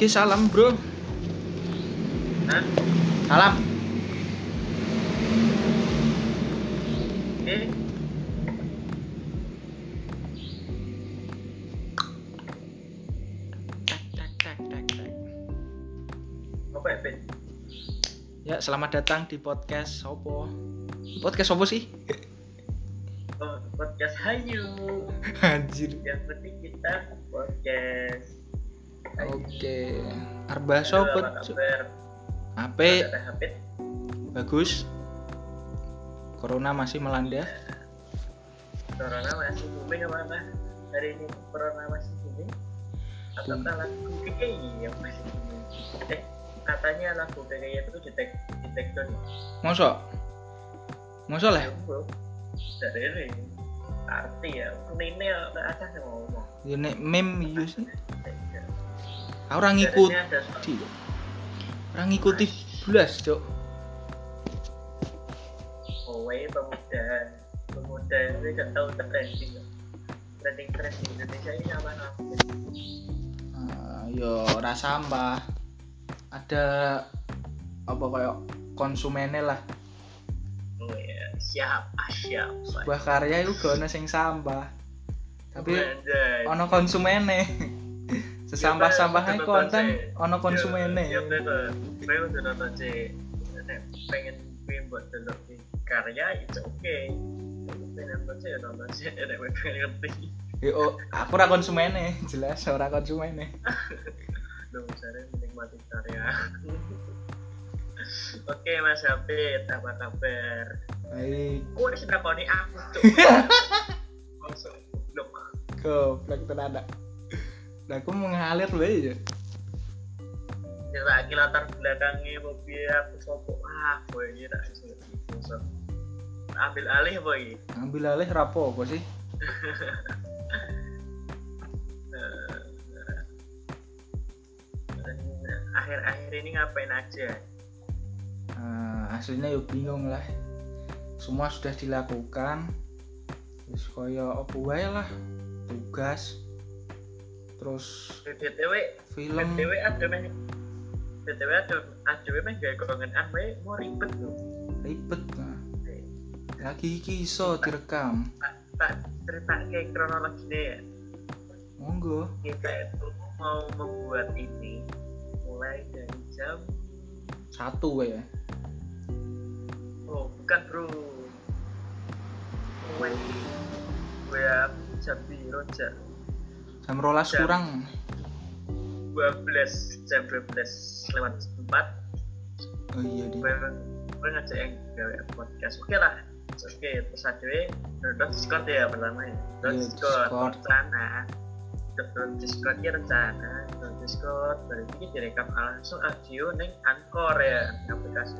Oke, salam, Bro. Hah? Salam. Oke. Tak tak tak tak tak. Apa ya? Ya, selamat datang di podcast Sopo. Podcast Sopo sih? Podcast Hayu. Anjir. Yang penting kita podcast. Oke. Arba. Apa kabar? HP bagus. Corona masih melanda. Corona masih booming apa enggak? Hari ini Corona masih booming? Ataukah lagu KKI yang masih booming? Eh, katanya lagu KKI itu take down. Mosok? Mosok lah. Ya. Dari ini arti ya, ini nggak ada yang ngomong. Ya nek meme sih. Orang ngikut. ada Orang ngikuti belas, Cok. kowe pemuda pemuda ini gak tahu trending trending trending Indonesia ini apa namanya Ah, yo ora sampah. Ada apa kayak konsumennya lah. oh ya siapa siapa Sebuah karya itu gak ono sing sampah. Tapi Anjay. ono konsumennya. Sesampah-sampahnya konten ono konsumennya. ya bener gue udah nonton sih pengen pengen buat di karya itu oke. Pengen nonton sih ya nonton sih gue pengen ngerti. Yo, aku ora konsumennya, jelas ora konsumennya. Lu misalnya menikmati karya. Oke Mas Habib, apa kabar? Baik, ini sudah kau aku tuh Langsung goblok goblok. Aku mau ngalir wae ya. Lagi latar belakangnya mobil aku sopo Ah, boy ini tak. Ambil alih boy Ambil alih rapo apa sih? Akhir-akhir ini ngapain aja? Eh, aslinya yuk bingung lah. Semua sudah dilakukan. Terus koyo apa lah. Tugas. Terus BTW, film BTW ada meh BTW ada ada meh gak kongen ah meh mau ribet tuh ribet. Nah. Lagi iki iso direkam. Tak cerita kayak kronologi ya Monggo. kita itu mau membuat ini mulai dari jam Satu wae. oh bukan bro mulai gue jam biru jam Jam rolas Jam. kurang. 12 jam 12 lewat 4 Oh iya di. gue ngajak yang gawe podcast oke lah oke terus aja download discord ya pertama ya download Iya, discord Discord. rencana download discord ya rencana download discord dari ini direkam langsung audio neng anchor ya aplikasi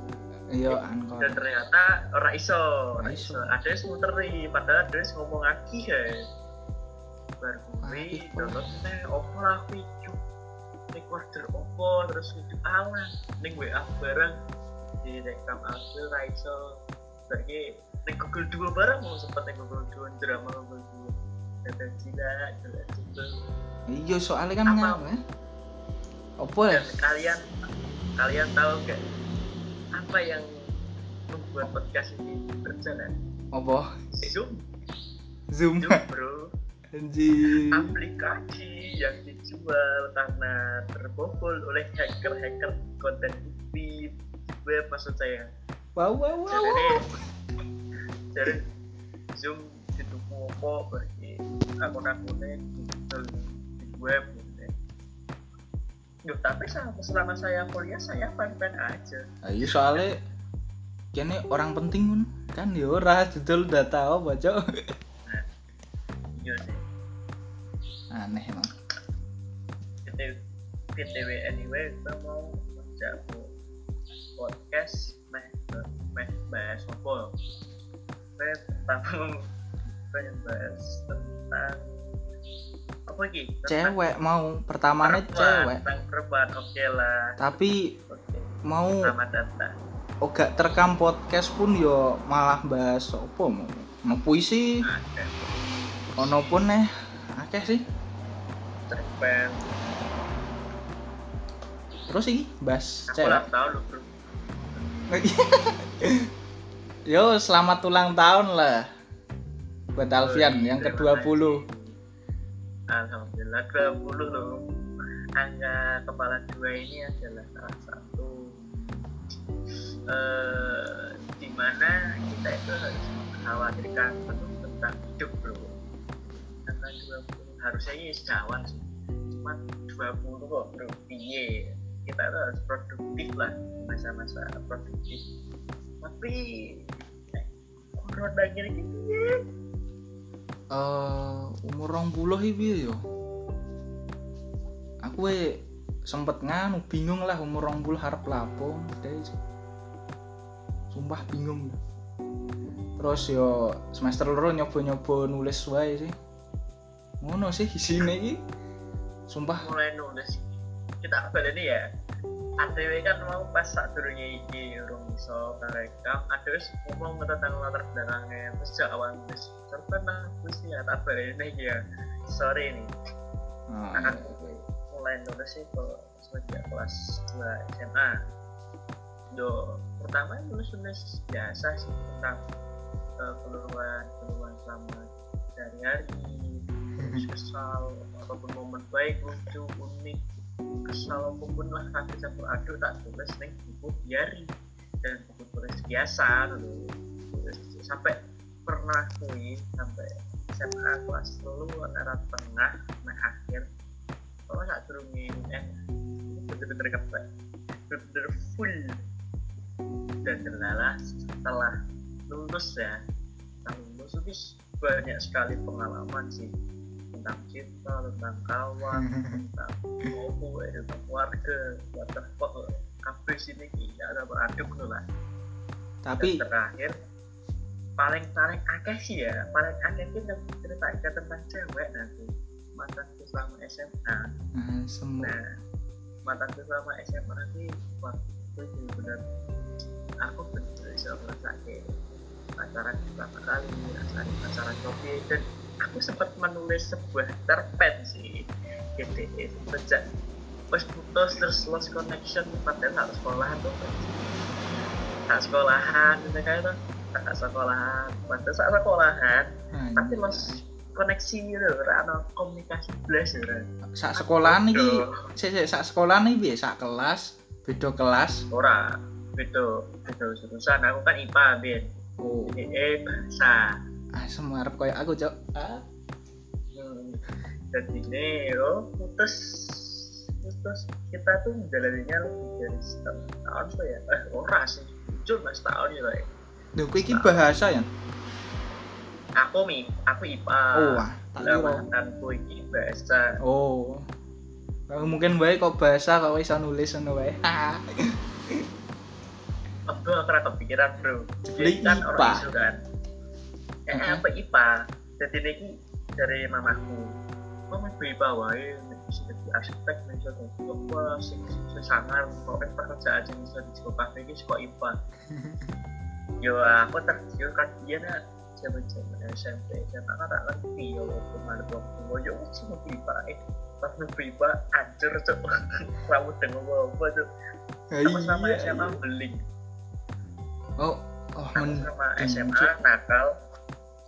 Iya dan angkot. ternyata ora iso ora Ora iso ada yang muteri padahal ada yang ngomong lagi ya Aktif, gue download teh opo lah video nek order opo terus video awan ning WA bareng. Di rekam audio ora iso. Lagi ning Google Duo bareng mau sempet ning Google Duo drama Google Duo. Dan tidak jelas itu Iya soalnya kan Apa? ngam ya. Apa ya? kalian kalian tahu gak apa yang membuat podcast ini berjalan? Apa? Zoom. Zoom. Zoom bro Anjir. aplikasi yang dijual karena terbobol oleh hacker-hacker konten di web maksud saya Wow wow wow. jadi wow. jadi zoom dituku apa bagi akun-akunnya Google di web gitu ya. Duh, tapi selama, selama saya kuliah saya fan-fan aja Ayo soalnya kene orang penting pun kan ya ora judul udah tahu baca iya sih aneh emang. BTW anyway kita mau menjamu podcast meh meh bahas apa saya pertama pengen bahas tentang apa lagi? Cewek mau pertamanya cewek. tentang perempuan oke lah. Tapi oke. mau datang gak terekam podcast pun yo malah bahas apa mau? Mau puisi? Ada ono pun nih akeh sih cerpen terus iki bahas aku cewek. ulang tahun loh bro. Yo selamat ulang tahun lah. Buat Alfian yang Oh, terima ke-20 Alhamdulillah 20 loh. Angka kepala dua ini adalah salah satu eh di mana kita itu harus mengkhawatirkan penuh tentang hidup bro. angka 20 harusnya ini sejawan sih. Cuma 20 kok bro. Piye kita tuh harus produktif lah masa-masa produktif. Tapi eh, corona gini gini eh umur rong puluh iki yo. Aku we sempet nganu bingung lah umur rong puluh harap lapo deh sumpah bingung. Terus yo semester loro nyoba-nyoba nulis wae sih ngono sih isine iki. Sumpah. Mulai nulis. Kita balik ini ya. ATW kan mau pas saat durungnya iki urung iso rekam ada ngomong tentang latar belakangnya. Terus jak awal serta nah terus ya tak ini iki ya. Sorry nih Ah, akan mulai nulis sih kalau semenjak kelas 2 SMA yo pertama nulis nulis biasa sih tentang uh, keluhan keluhan selama sehari-hari terus kesal ataupun momen baik lucu unik kesal apa pun lah kaki campur aduk tak tulis neng buku diary dan buku tulis biasa Terus sampai pernah kui sampai SMA kelas dulu antara tengah nah akhir. Kalau nggak turunnya eh bener-bener kebak bener-bener full. Dan ternyata setelah lulus ya. Setelah lulus itu banyak sekali pengalaman sih tentang cinta, tentang kawan, tentang opo, eh, tentang keluarga, fuck, kafe sini tidak ada beraduk lah. tapi Dan terakhir paling paling akeh sih ya, paling akeh kita cerita tentang cewek nanti mantanku selama SMA. nah, semua Nah, mantanku selama SMA nanti waktu itu benar aku benar bisa merasakan pacaran pertama kali, pacaran kopi dan aku sempat menulis sebuah cerpen sih. GTE sejak pas putus terus lost connection padahal harus sekolahan tuh tak sekolahan gitu kayak tuh tak sekolahan. Padahal saat sekolahan tapi Anjir. lost koneksi gitu. Rano komunikasi belas gitu sak sekolahan sik sik sak sekolahan piye? Sak kelas? Beda kelas? Ora. Beda beda jurusan aku kan IPA bin oh. GTE bahasa ah semua arep koyo aku cok. Ah. Hmm. dan ini yo putus. Putus. Kita tuh menjalaninya lebih dari setahun tahun tuh ya? Eh ora sih. Jujur mas tahun ya like. lho kowe iki bahasa ya? Aku mi aku IPA oh wah tak kira. mantanku ini bahasa. Oh. Kalau mungkin baik kok bahasa kok iso nulis ngono wae. aku ora kepikiran bro. Jadi kan orang isu kan eh Mm-mm. apa IPA jadi ini dari mamaku. Mama IPA wae bisa jadi arsitek bisa jadi apa sing sing sangar pokoknya pekerjaan yang bisa di sekolah ini sekolah IPA yo aku tergiur kan dia nak zaman zaman SMP SMA kan tak ngerti yo waktu waktu. Yo sih mau IPA eh. Pas mau anjir cok kamu dengar apa tuh sama-sama Iya, SMA beling. Oh, oh sama SMA nakal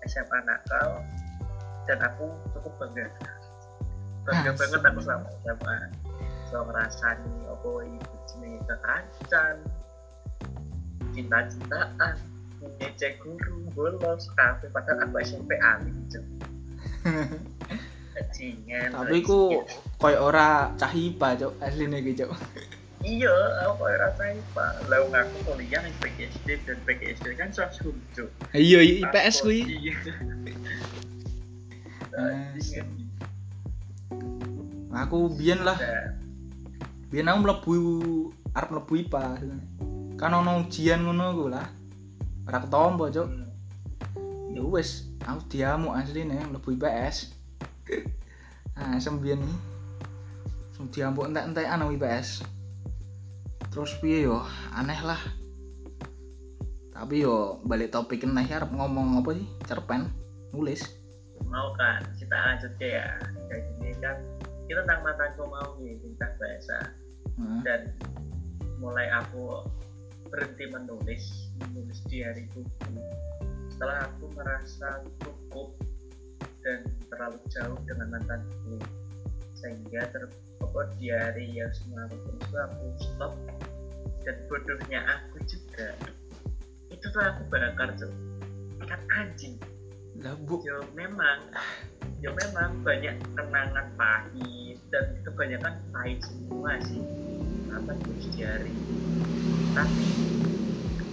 SMA nakal dan aku cukup bangga. Bangga Ah, banget aku sama SMA so ngerasani apa itu jenis kekancan cinta-cintaan ngecek guru bolos kafe padahal aku SMP alim cuk. Bajingan, tapi ku koyo ora cah IPA cok asline iki cok. Iya aku kayak rasanya pak lalu ngaku kuliah yang PGSD dan PGSD kan langsung cuk Iya IPS. Iya. Ah, Bajingan. Aku biyen lah, Nah, biyen aku mlebu arep mlebu IPA. Kan ono ujian ngono ku lah. Ora ketompo cok. hmm. Ya wis, aku diamu asline mlebu IPS. Ah, sembien iki. Sing diampuk entek-entekan IPS. Terus piye yo? Aneh lah. Tapi yo balik topik neh arep ngomong apa sih? Cerpen, nulis. mau kan kita lanjut ke ya kayak gini kan kita tentang mantanku mau nih tentang bahasa Heeh. dan mulai aku berhenti menulis menulis diary buku setelah aku merasa cukup dan terlalu jauh dengan mantanku sehingga ter apa, diary yang tulis itu aku stop dan bodohnya aku juga. Itu tuh aku bakar tuh kan anjing. Lah bu. Ya memang. Ya memang banyak kenangan pahit dan kebanyakan pahit semua sih. Apa tulis diary tapi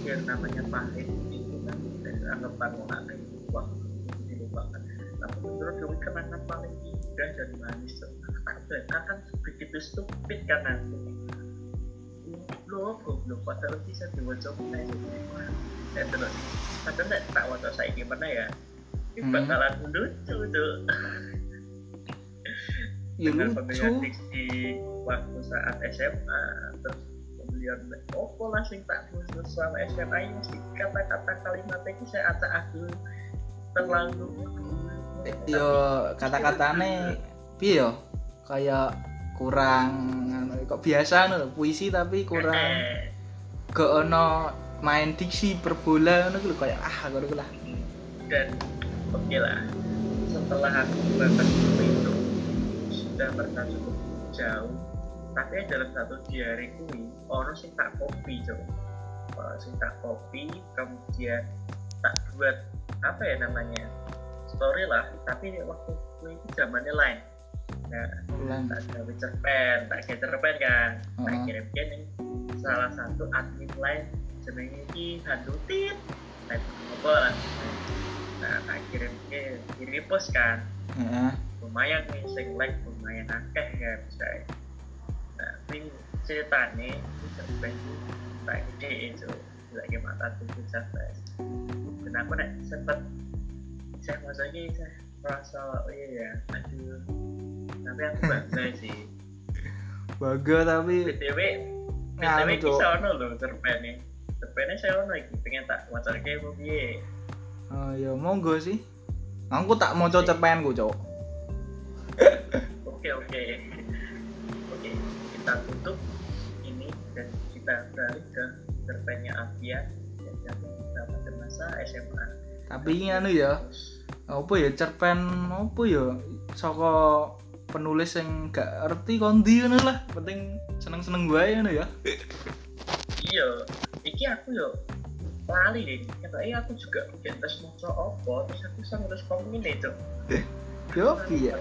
yang namanya pahit itu kan dari anggapan orang waktu itu dilupakan. Tapi menurut gue kenangan paling indah dan manis tuh tak akan begitu stupid kan nanti lo goblok padahal bisa diwajah meneh dan terus padahal nek tak wajah saya gimana ya? Ini Hmm. bakalan lucu tuh ya dengan pemilihan diksi waktu saat SMA terus pemilihan opo lah sing tak khusus selama SMA ini kata-kata kalimat itu saya acak aku terlalu yo kata-katane piye yo kayak kurang kok biasa lho, puisi tapi kurang ke ono main diksi per bola ngono ku lho kayak ah ngono ku lah. Dan oke lah. Setelah aku bahkan itu sudah merasa cukup jauh. Tapi dalam satu diary kui orang sing tak kopi coba Orang sing tak kopi kemudian tak buat apa ya namanya story lah. Tapi waktu itu zamannya lain nah tak gawe cerpen tak gawe cerpen kan. Tak Heeh. kirim kirim salah satu admin lain jenenge iki handutin nah apa lah. Nah tak kirim ke di repost kan. Heeh. Lumayan nih sing like lumayan akeh kan saya nah ini ceritanya ini cerpen tak gede itu lagi mata tubuh capek dan aku nek sempet saya masanya saya merasa oh iya ya aduh tapi aku bangga sih. Baga tapi BTW BTW Cuk. sono lho cerpennya cerpennya saya ono iki pengen tak wacar kayak mau piye? Oh, ya monggo sih. Aku tak mau cerpenku cok. Oke oke. Oke kita tutup ini dan kita beralih ke cerpennya Afia. Jatuh kita pada masa SMA tapi anu ya apa ya cerpen apa ya saka penulis yang gak ngerti kondi ngono lah. Penting seneng-seneng gue ngono ya. Iya iki aku yo lali deh. Katanya aku juga bikin tes moco opo terus aku sama terus komen itu yo piye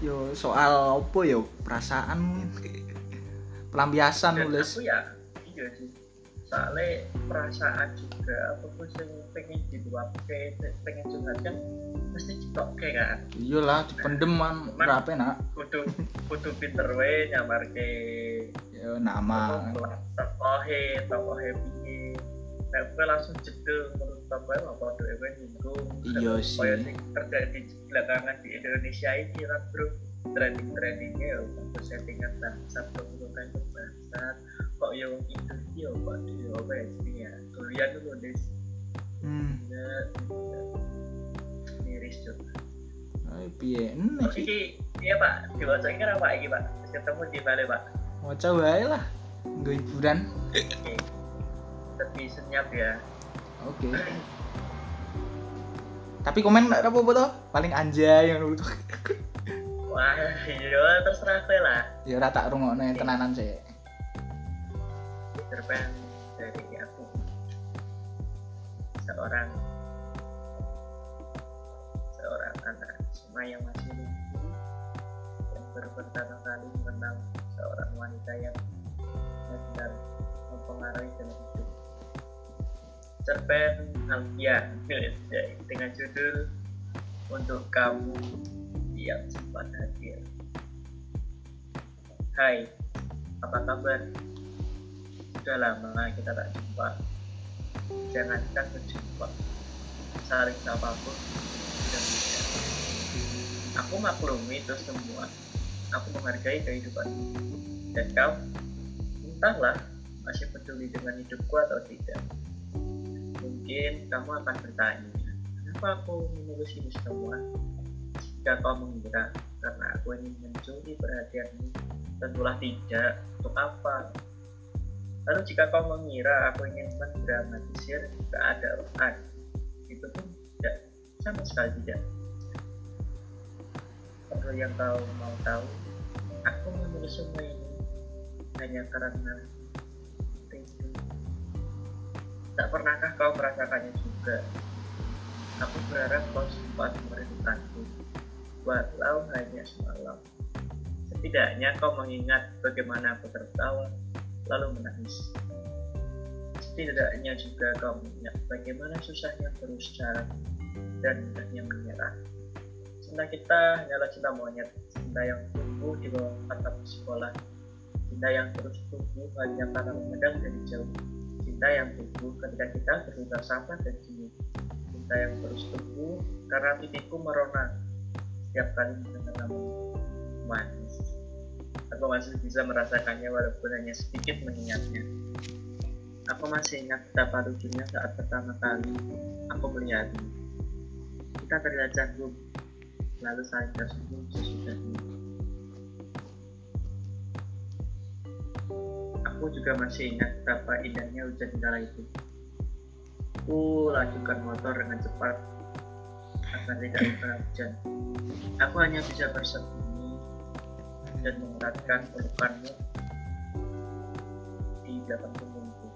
yo soal apa ya perasaan pelampiasan nulis. aku ya iya sih soalnya perasaan juga apa pun yang pengen diluapke pengen curhatkan mesti ditokke kan. Iyalah dipendem man Cuman- ora enak kudu kudu pinter we nyamarke. Ya nama tokohe tokohe piye? Nek kowe langsung jedel menurut tokohe apa padha kowe nyinggung Iya sih. terjadi belakangan di Indonesia ini kan bro. Trending trendingnya ya untuk settingan bangsa penggunaan kebangsaan kok ya wong itu ya kok ya apa ya. Jadinya kuliah dulu des hmm miris juga ayo piye? Enek. Sih iya pak, diwaca ini apa iki pak? Ketemu di mana pak? waca wae lah. Nggo hiburan. Lebih senyap ya. oke. Tapi komen gak apa-apa toh? Paling anjay ngono tuh Wah, iya terserah kowe lah. ya ora tak rungokno tenanan sih Cerpen dari aku. Seorang seorang anak SMA yang masih lucu yang baru pertama kali mengenal seorang wanita yang benar mempengaruhi dalam hidup. Cerpen Alfian dengan judul Untuk Kamu yang sempat hadir. Hai, apa kabar? Sudah lama kita tak jumpa. Jangankan berjumpa, saling sapa pun sudah bisa. Aku maklumi itu semua. Aku menghargai kehidupan. Dan kau, entahlah masih peduli dengan hidupku atau tidak. Mungkin kamu akan bertanya, kenapa aku menulis ini semua? jika kau mengira karena aku ingin mencuri perhatianmu, tentulah tidak. Untuk apa? Lalu jika kau mengira aku ingin mendramatisir keadaan, itu pun tidak sama sekali tidak. Perlu yang kau mau tahu, aku menulis semua ini hanya karena rindu. Tak pernahkah kau merasakannya juga? Aku berharap kau sempat merindukanku, walau hanya semalam. Setidaknya kau mengingat bagaimana aku tertawa, lalu menangis. Setidaknya juga kau mengingat bagaimana susahnya berusaha dan mudahnya menyerah. Cinta kita hanyalah cinta monyet, cinta yang tumbuh di bawah atap sekolah, cinta yang terus tumbuh hanya karena memandang dari jauh, cinta yang tumbuh ketika kita berubah sabar dan senyum, cinta yang terus tumbuh karena titikku merona setiap kali mendengar nama manis. Aku masih bisa merasakannya walaupun hanya sedikit mengingatnya. Aku masih ingat betapa lucunya saat pertama kali aku melihatmu. Kita terlihat canggung, lalu saling tersenyum sesudahnya. Aku juga masih ingat betapa indahnya hujan kala itu. Ku lajukan motor dengan cepat agar tidak kena hujan. Aku hanya bisa bersembunyi dan mengeratkan pelukanmu di belakang punggungku.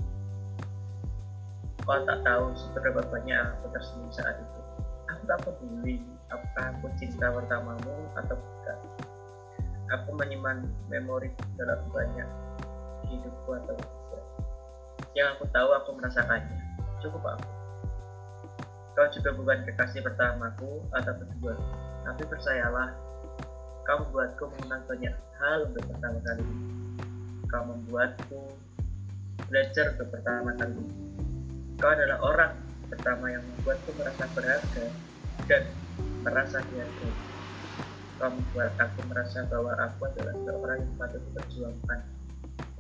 Kau tak tahu seberapa banyak aku tersenyum saat itu. Aku tak peduli apakah aku cinta pertamamu atau bukan. Aku menyimpan memori dalam banyak hidupku atau tidak. Yang aku tahu aku merasakannya. Cukup aku. Kau juga bukan kekasih pertamaku atau kedua, tapi percayalah, kau membuatku mengenal banyak hal untuk pertama kali. Kau membuatku belajar untuk pertama kali. Kau adalah orang pertama yang membuatku merasa berharga dan merasa dihargai. Kau membuat aku merasa bahwa aku adalah seorang yang patut diperjuangkan,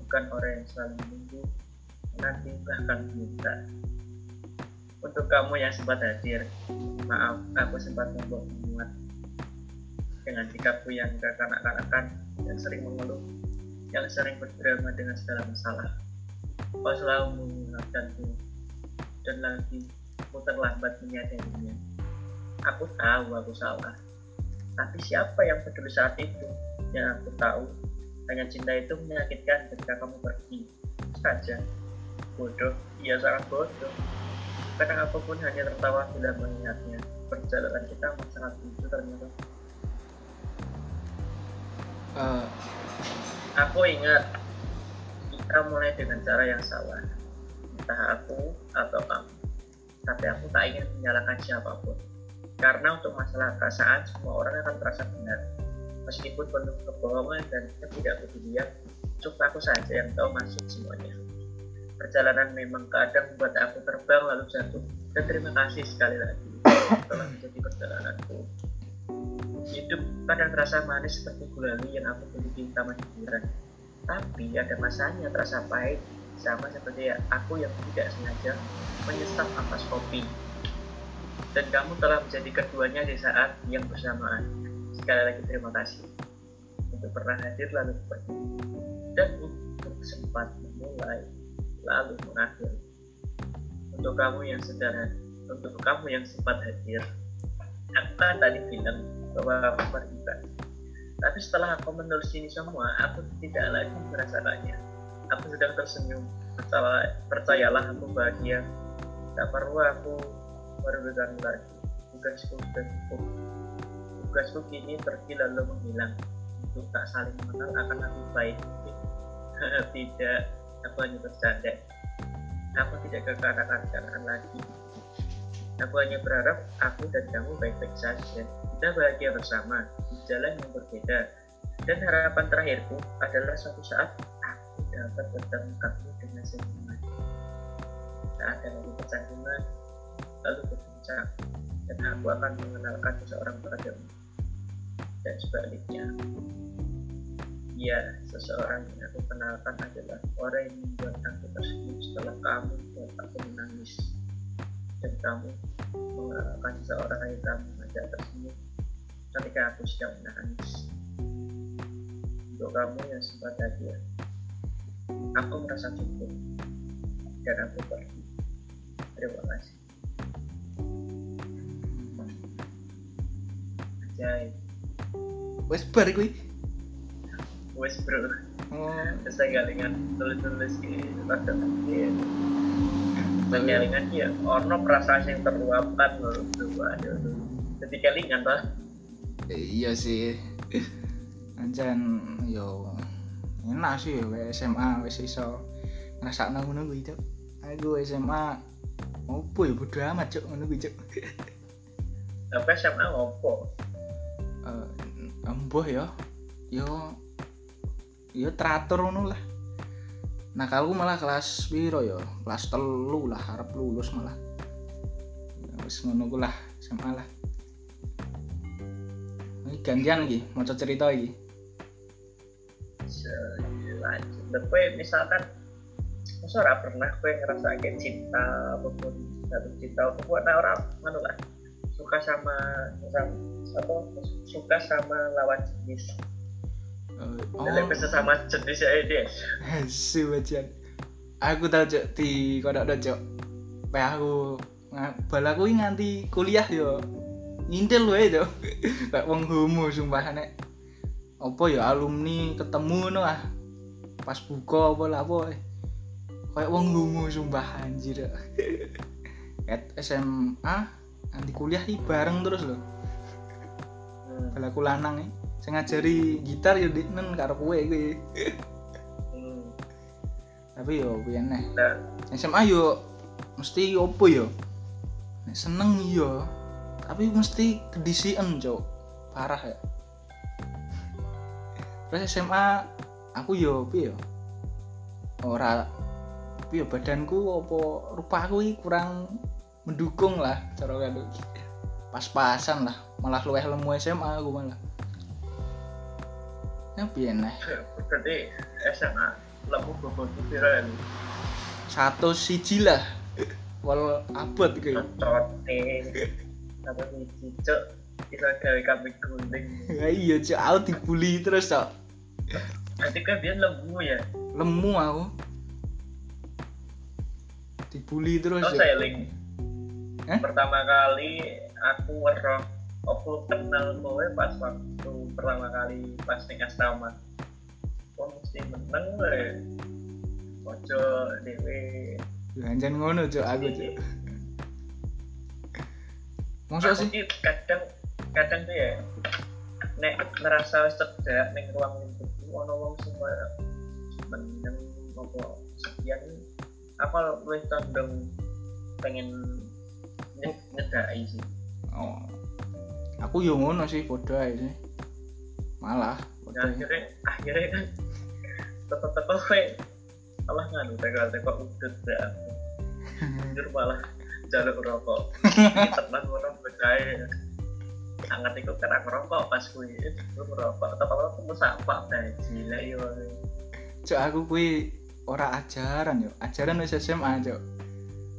bukan orang yang selalu menunggu, nanti bahkan minta. Untuk kamu yang sempat hadir, maaf aku sempat membuat muat dengan sikapku yang gak kanak-kanakan, yang sering mengeluh, yang sering berdrama dengan segala masalah. Kau selalu mengingatkanku, dan lagi aku terlambat menyadarinya. Aku tahu aku salah, tapi siapa yang peduli saat itu? Yang aku tahu, hanya cinta itu menyakitkan ketika kamu pergi saja. Bodoh, ia sangat bodoh. Kadang aku pun hanya tertawa bila mengingatnya. Perjalanan kita sangat lucu ternyata. Eh, Aku ingat kita mulai dengan cara yang salah. Entah aku atau kamu. Tapi aku tak ingin menyalahkan siapa pun. Karena untuk masalah perasaan, semua orang akan merasa benar. Meskipun penuh kebohongan dan ketidakpedulian, cukup aku saja yang tahu maksud semuanya. Perjalanan memang kadang membuat aku terbang lalu jatuh. Dan terima kasih sekali lagi telah menjadi perjalananku. Hidup kadang terasa manis seperti gulali yang aku beli di taman hiburan. Tapi ada masanya terasa pahit, sama seperti aku yang tidak sengaja menyesap ampas kopi. Dan kamu telah menjadi keduanya di saat yang bersamaan. Sekali lagi terima kasih untuk pernah hadir lalu pergi dan untuk sempat memulai lalu mengakhiri. Untuk kamu yang sedang untuk kamu yang sempat hadir, kan tadi bilang bahwa aku berduka. Tapi setelah aku menulis ini semua, aku tidak lagi merasakannya. Aku sedang tersenyum. Percayalah, percayalah aku bahagia. Tak perlu aku merugikan lagi. Tugasku sudah cukup. Tugasku kini pergi lalu menghilang. Untuk tak saling mengenal akan lebih baik. tidak, aku hanya bercanda. Aku tidak kekanak-kanakan lagi. Aku hanya berharap aku dan kamu baik-baik saja. Kita bahagia bersama di jalan yang berbeda. Dan harapan terakhirku adalah suatu saat aku dapat bertemu kamu dengan senyuman. Tak ada lagi kecanggungan, lalu berbincang, dan aku akan mengenalkan seseorang padamu. Dan sebaliknya, ya seseorang yang aku kenalkan adalah orang yang membuat aku tersenyum setelah kamu membuat aku menangis dan kamu mengenalkan seseorang yang kamu ajak tersenyum ketika aku sedang menangis. Untuk kamu yang sempat hadir aku merasa cukup dan aku pergi. Terima kasih. Ajaib wes bar kuwi. Wes bro. Oh. Terus saya galingan tulis-tulis gitu dan galingan ya ono perasaan yang terluapkan loh tuh aduh. Jadi galingan toh iya sih. Anjan yo enak sih yo kayak SMA wis iso ngrasakno ngono kuwi cuk. Aku SMA opo ya bodo amat cuk ngono cuk. Apa SMA ngopo eh embuh ya. Yo yo teratur ngono lah nah kalau malah kelas piro ya kelas telu lah harap lulus malah. Ya, wis ngono lah SMA lah. Ini gantian lagi mau cerita lagi? Se- lanjut. Kue misalkan masa ora pernah kue ngerasa kayak cinta apa pun satu cinta apa pun nah orang mana lah suka sama, sama apa suka sama lawan jenis oh. dan sesama jenis ya dia Asu bajian. Aku tau cok di kodok dok cok. Pe aku nga- bal aku ini nganti kuliah yo. Ngintil wae cok. Kayak wong homo sumpah nek. Apa ya alumni ketemu no ah. Pas buka apa lah apa. eh. Kayak wong homo sumpah anjir. At SMA nanti kuliah iki bareng terus loh. hmm. Bal aku lanang nih. Saya ngajari gitar yo diknen karo kowe kuwi. hmm. Tapi yo piye neh. dan SMA yo mesti opo yo? Nek seneng yo. Tapi mesti kedisian cok parah ya. Terus SMA aku yo piye yo? Ora. Piye badanku opo rupaku iki kurang mendukung lah cara kado pas-pasan lah. Malah luweh lemu SMA aku malah ya piye neh berarti SMA lemu bobot viral satu siji lah. Wal abot kayak cote apa nih cicok bisa gawe kambing guling Ya iya cok, aku dibully terus cok. Nanti kan dia lemu ya? Lemu aku. Dibully terus oh Cok. saya link Eh? pertama kali aku ngeroh aku kenal kowe pas waktu pertama kali pas ning asrama kok mesti meneng we ojo dewe Ya, Anjan ngono cok aku cok Masa aku sih? kadang kadang tuh ya nek ngerasa wis cedak ning ruang lingkup ono wong sing koyo meneng apa sekian apa luwih condong pengen nye- nyedaki sih. Oh. Aku yo ngono sih bodoh aja sih. Malah Nah, bodoh akhirnya akhirnya kan tetep teko kowe malah nganu teko teko udut ya jujur malah jaluk rokok tenang orang berkaya sangat ikut karena ngerokok pas kuwi. Itu ngerokok. Atau kalau kamu sapa baji lah yo. Cok aku kui ora ajaran yo. Ajaran wis SMA cok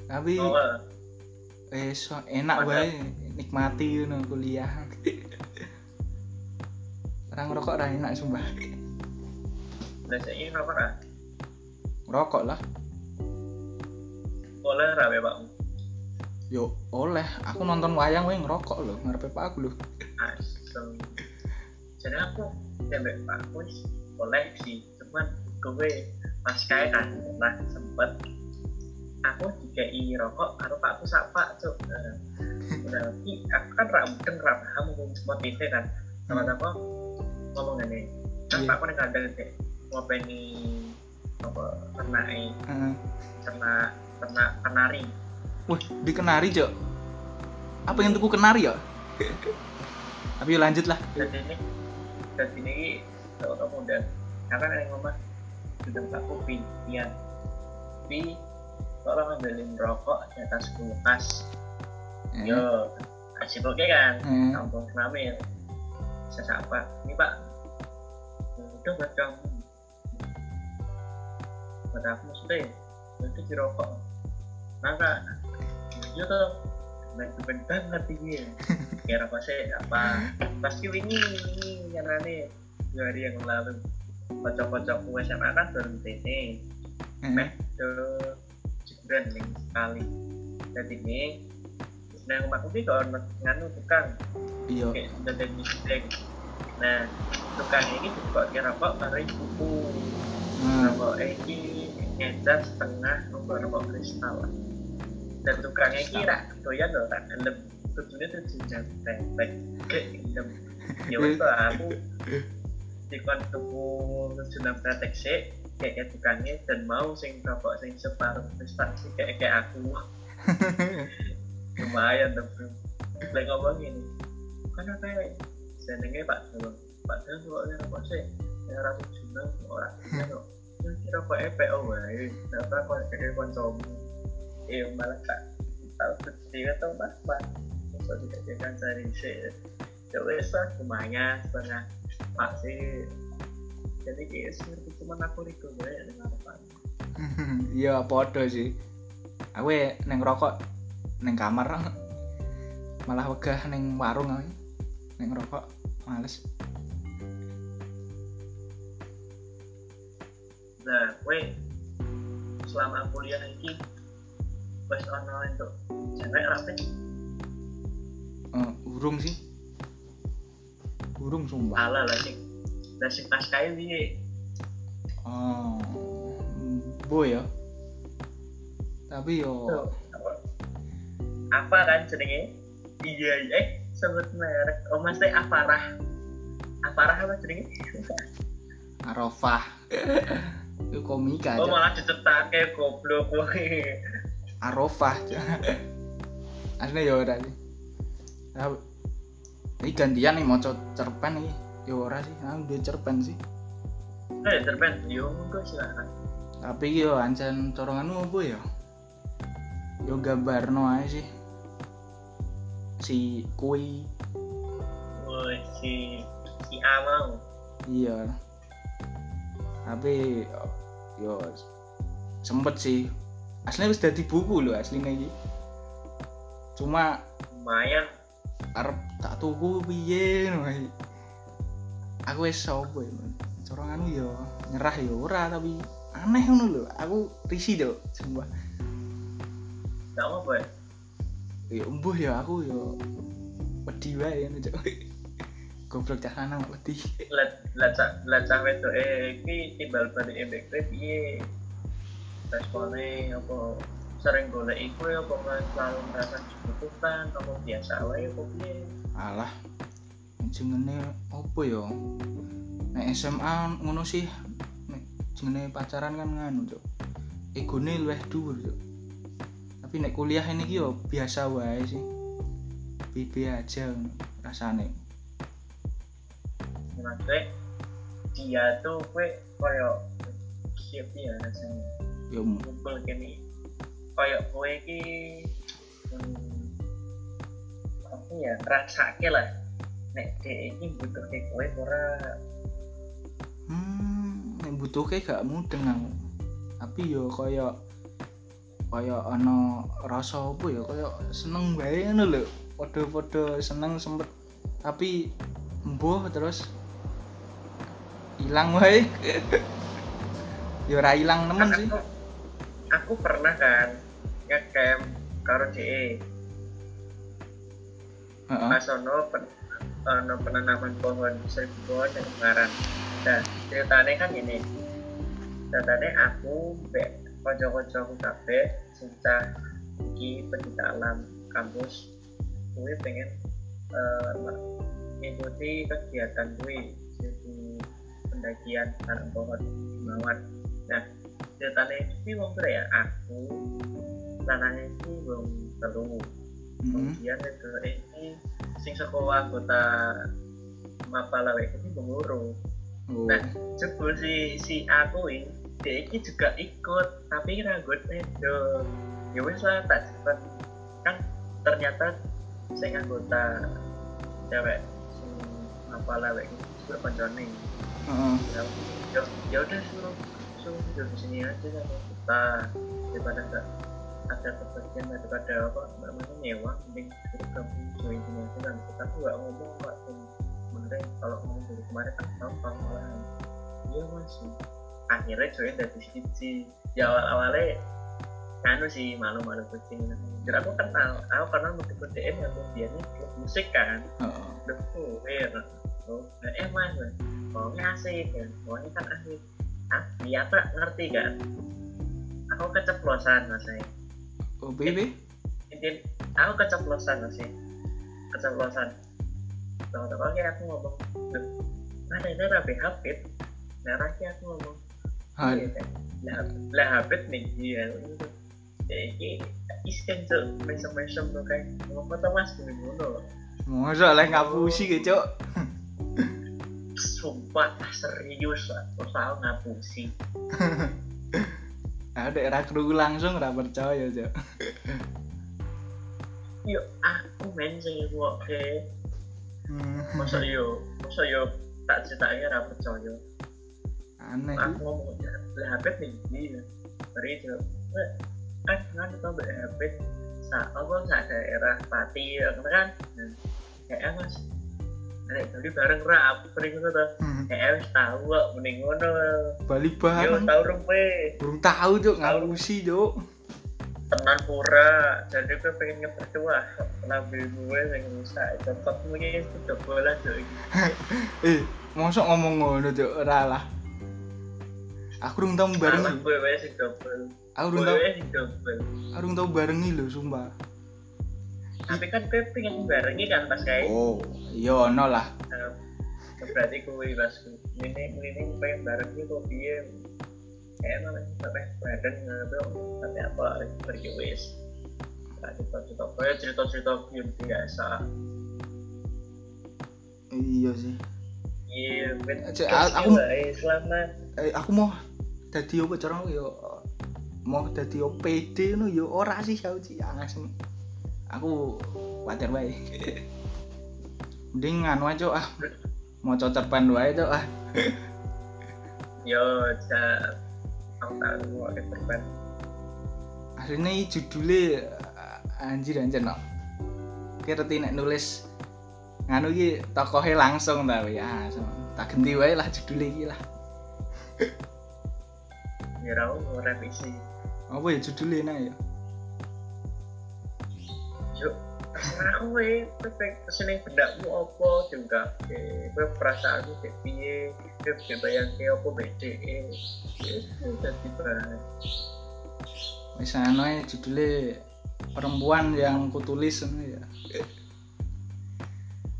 Tapi oh wis enak Padahal- wae nikmati ngono kuliah. Orang ngerokok ra enak sumpah. Lah ingin apa kan Ngerokok lah. Boleh rawe pak? Yo oleh, aku nonton wayang wae ngerokok loh, ngarepe Pak aku loh. asem. Jadi aku tembak pak wis boleh sih. Cuman gue pas kayak kan pernah sempet. Aku dikai rokok karo pakku sapa cuk Tapi aku kan ra mungkin ra paham ngomong motif kan sama-sama ngomong gini kan Iya. pakku nih kadang deh ngopeni apa ternai ternak ternak kenari Wih, di kenari, Cok. Apa yang tuku kenari ya? Tapi lanjut lah. dan ini dan ini kalau kamu udah ya kan yang ngomong sudah tak kopi ya tapi kalau ngambilin rokok di atas kulkas Eh, yo kasih oke kan eh, kampung namir saya sapa. Ini pak. Udah buat kamu buat aku sudah ya itu di rokok maka itu tuh manajemen banget ini kira pasti apa? Pasti ini ini yang aneh dua hari yang lalu. Kocok-kocok SMA kan baru ini. Meh jebran nih sekali. Jadi ini nah rumahku ini kalau nganu tukang. Iya. Kayak sudah mistek nah tukang ini juga kira kok mari buku nah, rokok ini ngecat setengah rokok rokok kristal. Dan tukangnya kira doyan loh tak tujuannya tuh jenjang tepek kayak endem ya wes lah, aku dikon tuku jenjang tepek sih kayak tukangnya dan mau sing rokok sing separuh kristal sih kayak kayak aku lumayan tapi lagi ngomong ini karena kayak senengnya pak Dalang pak Dalang kok ini rokok sih? Yang ratu jenjang orang jenjang kok. Kira kok EPO wae kenapa kok kayak konsomu eh malah kak tahu tidak tahu mas mas so tidak jangan cari sih. Ya wes lah lumayan setengah. Pak sih. Jadi kayak seperti cuma aku itu banyak dengan apa iya podo sih. Aku ya neng rokok neng kamar malah wegah neng warung aku neng rokok males. Nah we selama kuliah ini wes ono untuk cewek rapi Eh, urung sih. Urung sumpah. Ala lah sih lah sih pas kayak ini oh bo ya. Tapi yo Tuh, apa kan jenenge? Iya iya. Eh sebut merek. Oh mas teh aparah. Aparah apa jenenge? Arafah. Itu komika oh aja. malah dicetak kayak goblok arafah aslinya ya ora sih. Nah, ini gantian nih mau cerpen nih. Ya ora sih aku udah cerpen sih. Eh terpen yo monggo silakan. Tapi yo ancen coronganmu apa ya? Yo gambarno aja sih si kui. Woi si si A mau iya. Tapi yo sempet sih. Aslinya wis dadi buku loh aslinya iki. Cuma lumayan. arep tak tuku piye aku wis sopo ya Man. coronganmu yo nyerah yo ora tapi aneh ngono lho. Aku risih lho sumpah. Gak apa apa ya embuh ya aku yo wedi wae ngono cok. Goblok cah lanang wedi. Let cak let cak wedok eh iki timbal balik MBK piye? Responnya apa? Sering golek iku ya apa selalu merasa dibutuhkan apa biasa wae apa piye? Alah jenenge opo ya? Nek SMA ngono sih jenenge pacaran kan nganu cok. Egone luwih dhuwur cok tapi nek kuliah ini yo biasa wae sih. Bibi aja rasane. Maksudnya dia tuh kue koyo siap ya rasanya. Yo ngumpul gini koyo kue ki hmm, apa ya rasake lah. Nek dia ini butuh kayak kue ora? Hmm nek butuhke gak mudeng aku. Tapi yo kaya kaya ana rasa apa ya kaya seneng bae ngono lho. Padha-padha seneng sempet. Tapi embuh terus hilang wae. Ya ora hilang nemen sih. aku, aku pernah kan ngecamp karo DE heeh. Pas ono pen, ono penanaman pohon seribu pohon dan kemarin. Nah ceritanya kan ini ceritanya aku be kocok-kocok aku kabeh cinta iki pencinta alam kampus. Gue pengen eh, mengikuti kegiatan gue jadi pendakian tanam pohon mawar. Nah ceritanya ini wong ya aku. Tanahnya ini wong telu Mm-mm. kemudian itu ini sing sekolah anggota Mapala wae ini pengurus oh. Nah jebul si si aku ini dia ini juga ikut tapi rambut itu ya wes lah tak cepet kan ternyata saya anggota cewek wae ini juga koncone. Heeh. Ya udah suruh suruh di sini aja sama kita daripada enggak ada kebagian daripada apa namanya nyewa mending kita gabung join ini aja kan kita tuh nggak ngomong nggak tuh sebenarnya kalau ngomong dari kemarin kan gampang malah iya mas akhirnya join dari sisi di awal awalnya anu sih malu-malu kucing. Jadi aku kenal aku karena musik DM yang dia klub musik kan. Udah kuir oh nah, eh mas pokoknya asik kan? Pokoknya kan asik. Ah iya pak ngerti kan? Aku keceplosan mas saya Oh, BB? Intin, aku keceplosan mas ya keceplosan. Tahu-tahu aku ngomong "Loh, mana ini rapi hapit akhirnya aku ngomong Iya kan? lah hapit nih ya ini iskan tuh mesem-mesem tuh kayak ngomong tuh mas gini ngono. Masa lah ngapusi gitu, Cuk. sumpah serius lah. Aku ngapusi? Ada ra krungu langsung ra percaya, Cuk. yuk aku main sing oke. Hmm. masa yo masa yo tak ceritanya ra percaya Aneh. aku ngomong ya lah hapit nih iya beri itu "Eh, kan kan tau mbak hapit sa apa sa daerah pati ya kan Nah, kayak mas Nek jadi bareng ra aku sering ngono to. Kayak wis tahu kok mending ngono. Bali Yo bareng. tahu rumpe. Burung tahu, Cuk, ngapusi, Cuk. tenan pura jadi gue pengen wah lambe gue yang rusak cocok mungkin itu bola tuh Eh, mosok ngomong ngono, Cuk. Ora lah. Aku urung tau bareng Aku urung tau, aku urung tau barengi lho, sumpah. tapi kan gue pengen barengi kan pas kayak Oh, iya ono lah. Nah, berarti gue pas ini ini pengen barengi kok dia kayak mana sampai badan ngobrol tapi apa pergi wes cerita cerita kayak cerita cerita film biasa Iya sih. iya aku- selamat. Eh, aku mau dadi apa cara yo mau dadi OPD ngono yo ora sih aku sih asem. Aku wajar wae. Mending nganu aja ah. Mau cerpen wae cok ah. yo ja aku tahu mau terbang Asline judule eh, anjir anjir no. Kira nek nulis nganu iki tokohe langsung ta ya. Tak ganti wae lah judule iki lah. ya mau revisi Apa ya judule nah ya? yuk terserah kowe kowe ke sini bendakmu apa juga kowe perasaanmu kayak piye kowe bisa bayangke apa itu jadi bahan Wis anu ae judule perempuan yang kutulis ya.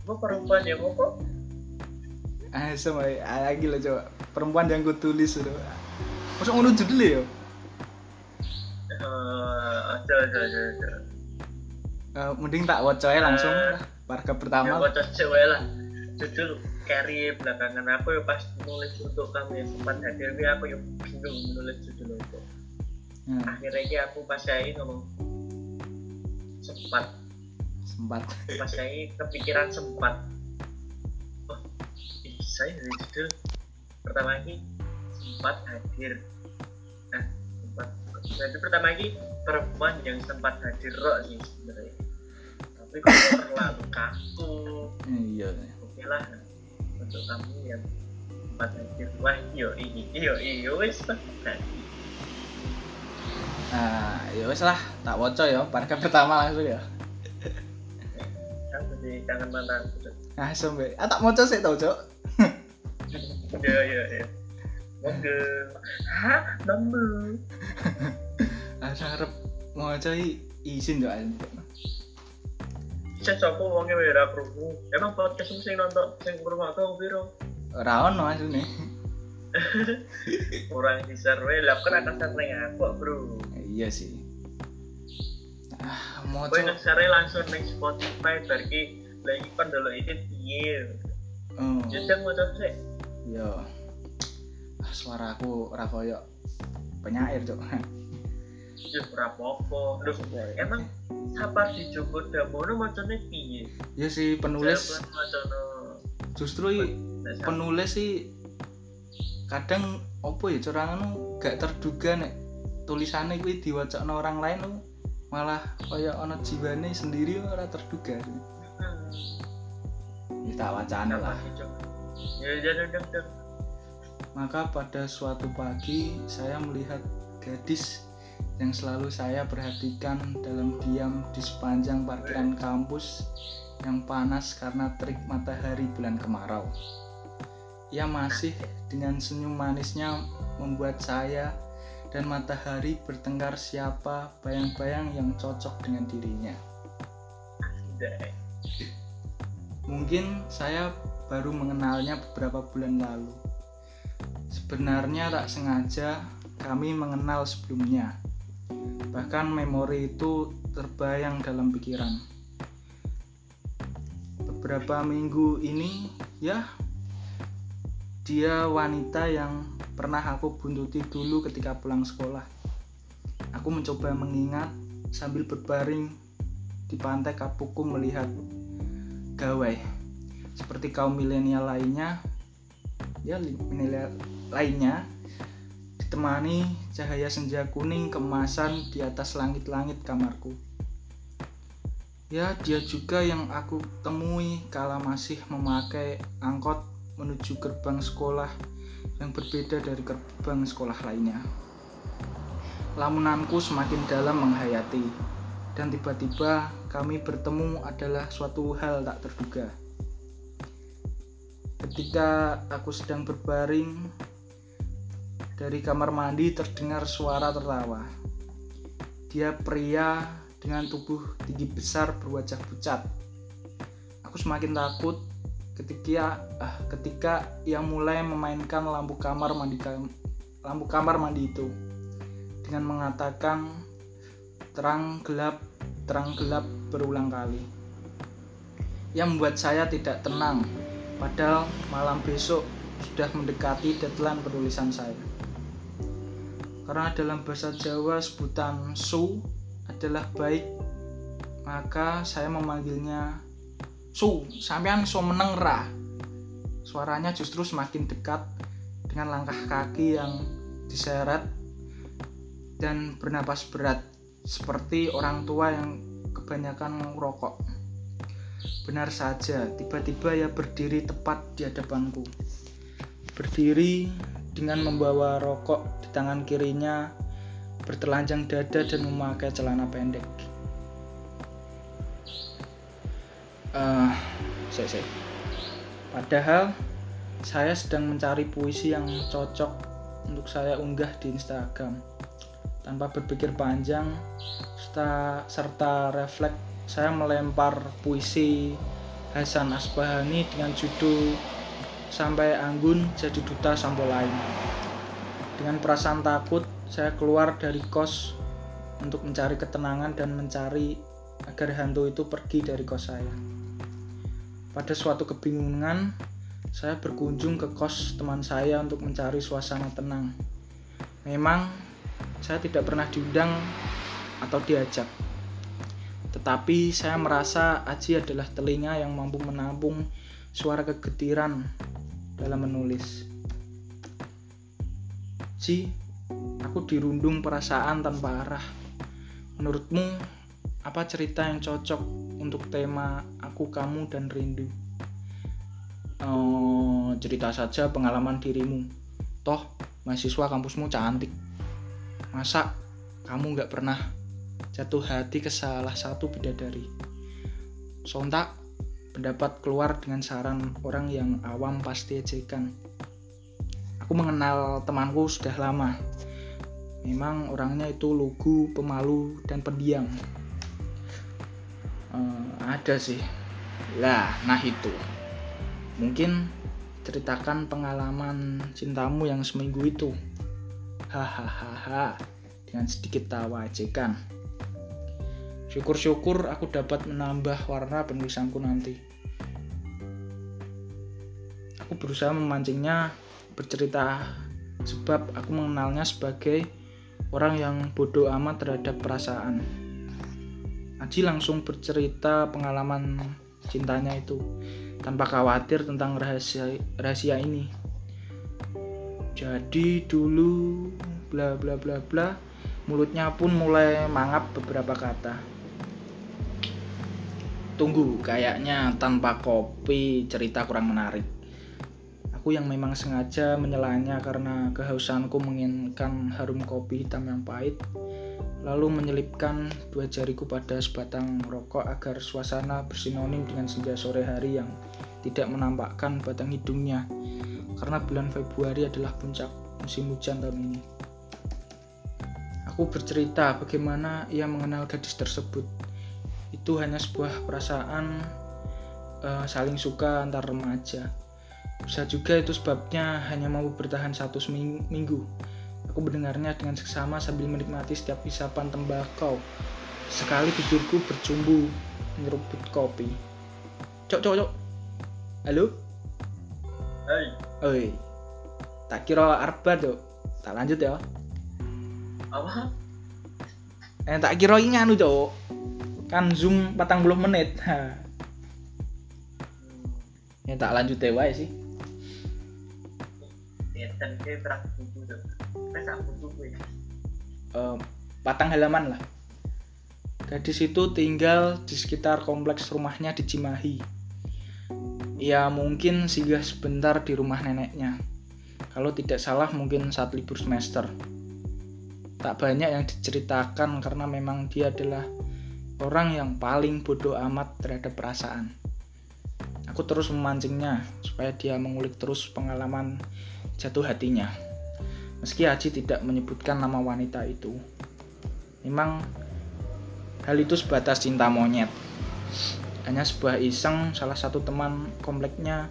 apa perempuan yang apa Ah, sama ah, lagi lah coba. Perempuan yang kutulis itu. Masuk ngono judulnya ya? Eh, aja aja aja aja Eh, mending tak waca ae langsung Eh. lah. Warga ya pertama. kocok cewek lah judul carry belakangan aku ya pas nulis untuk kamu yang sempat hadir ini aku yang bingung menulis judul itu Nah, akhirnya ini aku pas saya ngomong sempat sempat. pas saya kepikiran sempat oh bisa ya dari judul pertama lagi sempat hadir. Nah sempat jadi pertama lagi perempuan yang sempat hadir roh sih sebenarnya. Tapi kalau terlalu kaku. Iya. oke lah untuk kamu yang sempat hadir. Wah iyo iyo iyo iyo wes nah, ya wis lah, tak waca ya. Warga pertama langsung ya. kan jadi kangen mantan Nah, sampai ah tak waca sih tau, Cok. ya ya ya Oke, hah. Ah, sarep waca i- izin doa. Saya coba uangnya beda kerungu. Emang podcast sing nonton, sing rumah aku biro. Ora ono asline. Kurang di survey, lah kan akan survey aku bro. Iya sih. Ah, mau Gue nge-share langsung neng Spotify, berarti lagi kan dulu itu piye. Oh, Jadi mau coba sih. iya. Ah, suaraku ora koyo penyair, Cok. Rapopo. Loh, emang sabar di Joko Damono macamnya piye? Ya si penulis justru i- penulis sih kadang opo ya cara anu gak terduga nek tulisannya kuwi diwacana orang lain tuh malah kaya ono jiwane sendiri ora terduga Hmm. kita wacana lah Apa sih? Ya jangan dong. Maka pada suatu pagi saya melihat gadis yang selalu saya perhatikan dalam diam di sepanjang parkiran kampus yang panas karena terik matahari bulan kemarau. Ia masih dengan senyum manisnya membuat saya dan matahari bertengkar siapa bayang-bayang yang cocok dengan dirinya. Mungkin saya baru mengenalnya beberapa bulan lalu. Sebenarnya tak sengaja kami mengenal sebelumnya. Bahkan memori itu terbayang dalam pikiran. Beberapa minggu ini, ya, dia wanita yang pernah aku buntuti dulu ketika pulang sekolah. Aku mencoba mengingat sambil berbaring di pantai Kapuku melihat gawai. Seperti kaum milenial lainnya, ya milenial lainnya ditemani cahaya senja kuning kemasan di atas langit-langit kamarku. Ya, dia juga yang aku temui kala masih memakai angkot menuju gerbang sekolah yang berbeda dari gerbang sekolah lainnya. Lamunanku semakin dalam menghayati, dan tiba-tiba kami bertemu adalah suatu hal tak terduga. Ketika aku sedang berbaring, dari kamar mandi terdengar suara tertawa. Dia pria dengan tubuh tinggi besar berwajah pucat. Aku semakin takut ketika ah, ketika ia mulai memainkan lampu kamar mandi lampu kamar mandi itu dengan mengatakan terang gelap terang gelap berulang kali. Yang membuat saya tidak tenang padahal malam besok sudah mendekati deadline penulisan saya. Karena dalam bahasa Jawa sebutan su adalah baik, maka saya memanggilnya su. Sampean so meneng ra. Suaranya justru semakin dekat dengan langkah kaki yang diseret dan bernapas berat seperti orang tua yang kebanyakan merokok. Benar saja, tiba-tiba ia berdiri tepat di hadapanku. Berdiri dengan membawa rokok di tangan kirinya, bertelanjang dada dan memakai celana pendek. Eh, saya, saya. Padahal saya sedang mencari puisi yang cocok untuk saya unggah di Instagram. Tanpa berpikir panjang serta, serta refleks, saya melempar puisi Hasan Asbahani dengan judul Sampai Anggun Jadi Duta Sampo Lain. Dengan perasaan takut, saya keluar dari kos untuk mencari ketenangan dan mencari agar hantu itu pergi dari kos saya. Pada suatu kebingungan, saya berkunjung ke kos teman saya untuk mencari suasana tenang. Memang saya tidak pernah diundang atau diajak. Tetapi saya merasa Aji adalah telinga yang mampu menampung suara kegetiran dalam menulis. Ji, aku dirundung perasaan tanpa arah. Menurutmu, apa cerita yang cocok untuk tema aku, kamu, dan rindu? Oh, cerita saja pengalaman dirimu. Toh, mahasiswa kampusmu cantik. Masa kamu nggak pernah jatuh hati ke salah satu bidadari? Sontak, pendapat keluar dengan saran orang yang awam pasti ejekan. Aku mengenal temanku sudah lama. Memang orangnya itu lugu, pemalu, dan pendiam. Eh, ada sih. Lah, nah itu. Mungkin ceritakan pengalaman cintamu yang seminggu itu. Hahaha. Dengan sedikit tawa ejekan. Syukur-syukur aku dapat menambah warna penulisanku nanti. Aku berusaha memancingnya bercerita sebab aku mengenalnya sebagai orang yang bodoh amat terhadap perasaan. Aji langsung bercerita pengalaman cintanya itu tanpa khawatir tentang rahasia rahasia ini. Jadi dulu bla bla bla bla mulutnya pun mulai mangap beberapa kata. Tunggu, kayaknya tanpa kopi cerita kurang menarik. Aku yang memang sengaja menyelanya karena kehausanku menginginkan harum kopi hitam yang pahit, lalu menyelipkan dua jariku pada sebatang rokok agar suasana bersinonim dengan senja sore hari yang tidak menampakkan batang hidungnya, karena bulan Februari adalah puncak musim hujan tahun ini. Aku bercerita bagaimana ia mengenal gadis tersebut. Itu hanya sebuah perasaan uh, saling suka antar remaja. Bisa juga itu sebabnya hanya mau bertahan satu minggu. Aku mendengarnya dengan seksama sambil menikmati setiap isapan tembakau. Sekali tidurku bercumbu menyeruput kopi. Cok, cok, cok. Halo? Hai. Oi. Tak kira arba tuh. Tak lanjut ya apa eh tak kira ini anu cok kan zoom patang puluh menit. Ha. ya tak lanjut ya wae sih uh, patang halaman lah. Gadis itu tinggal di sekitar kompleks rumahnya di Cimahi. Ya mungkin singgah sebentar di rumah neneknya. Kalau tidak salah mungkin saat libur semester. Tak banyak yang diceritakan karena memang dia adalah orang yang paling bodoh amat terhadap perasaan. Aku terus memancingnya supaya dia mengulik terus pengalaman jatuh hatinya. Meski Aji tidak menyebutkan nama wanita itu. Memang hal itu sebatas cinta monyet. Hanya sebuah iseng salah satu teman kompleknya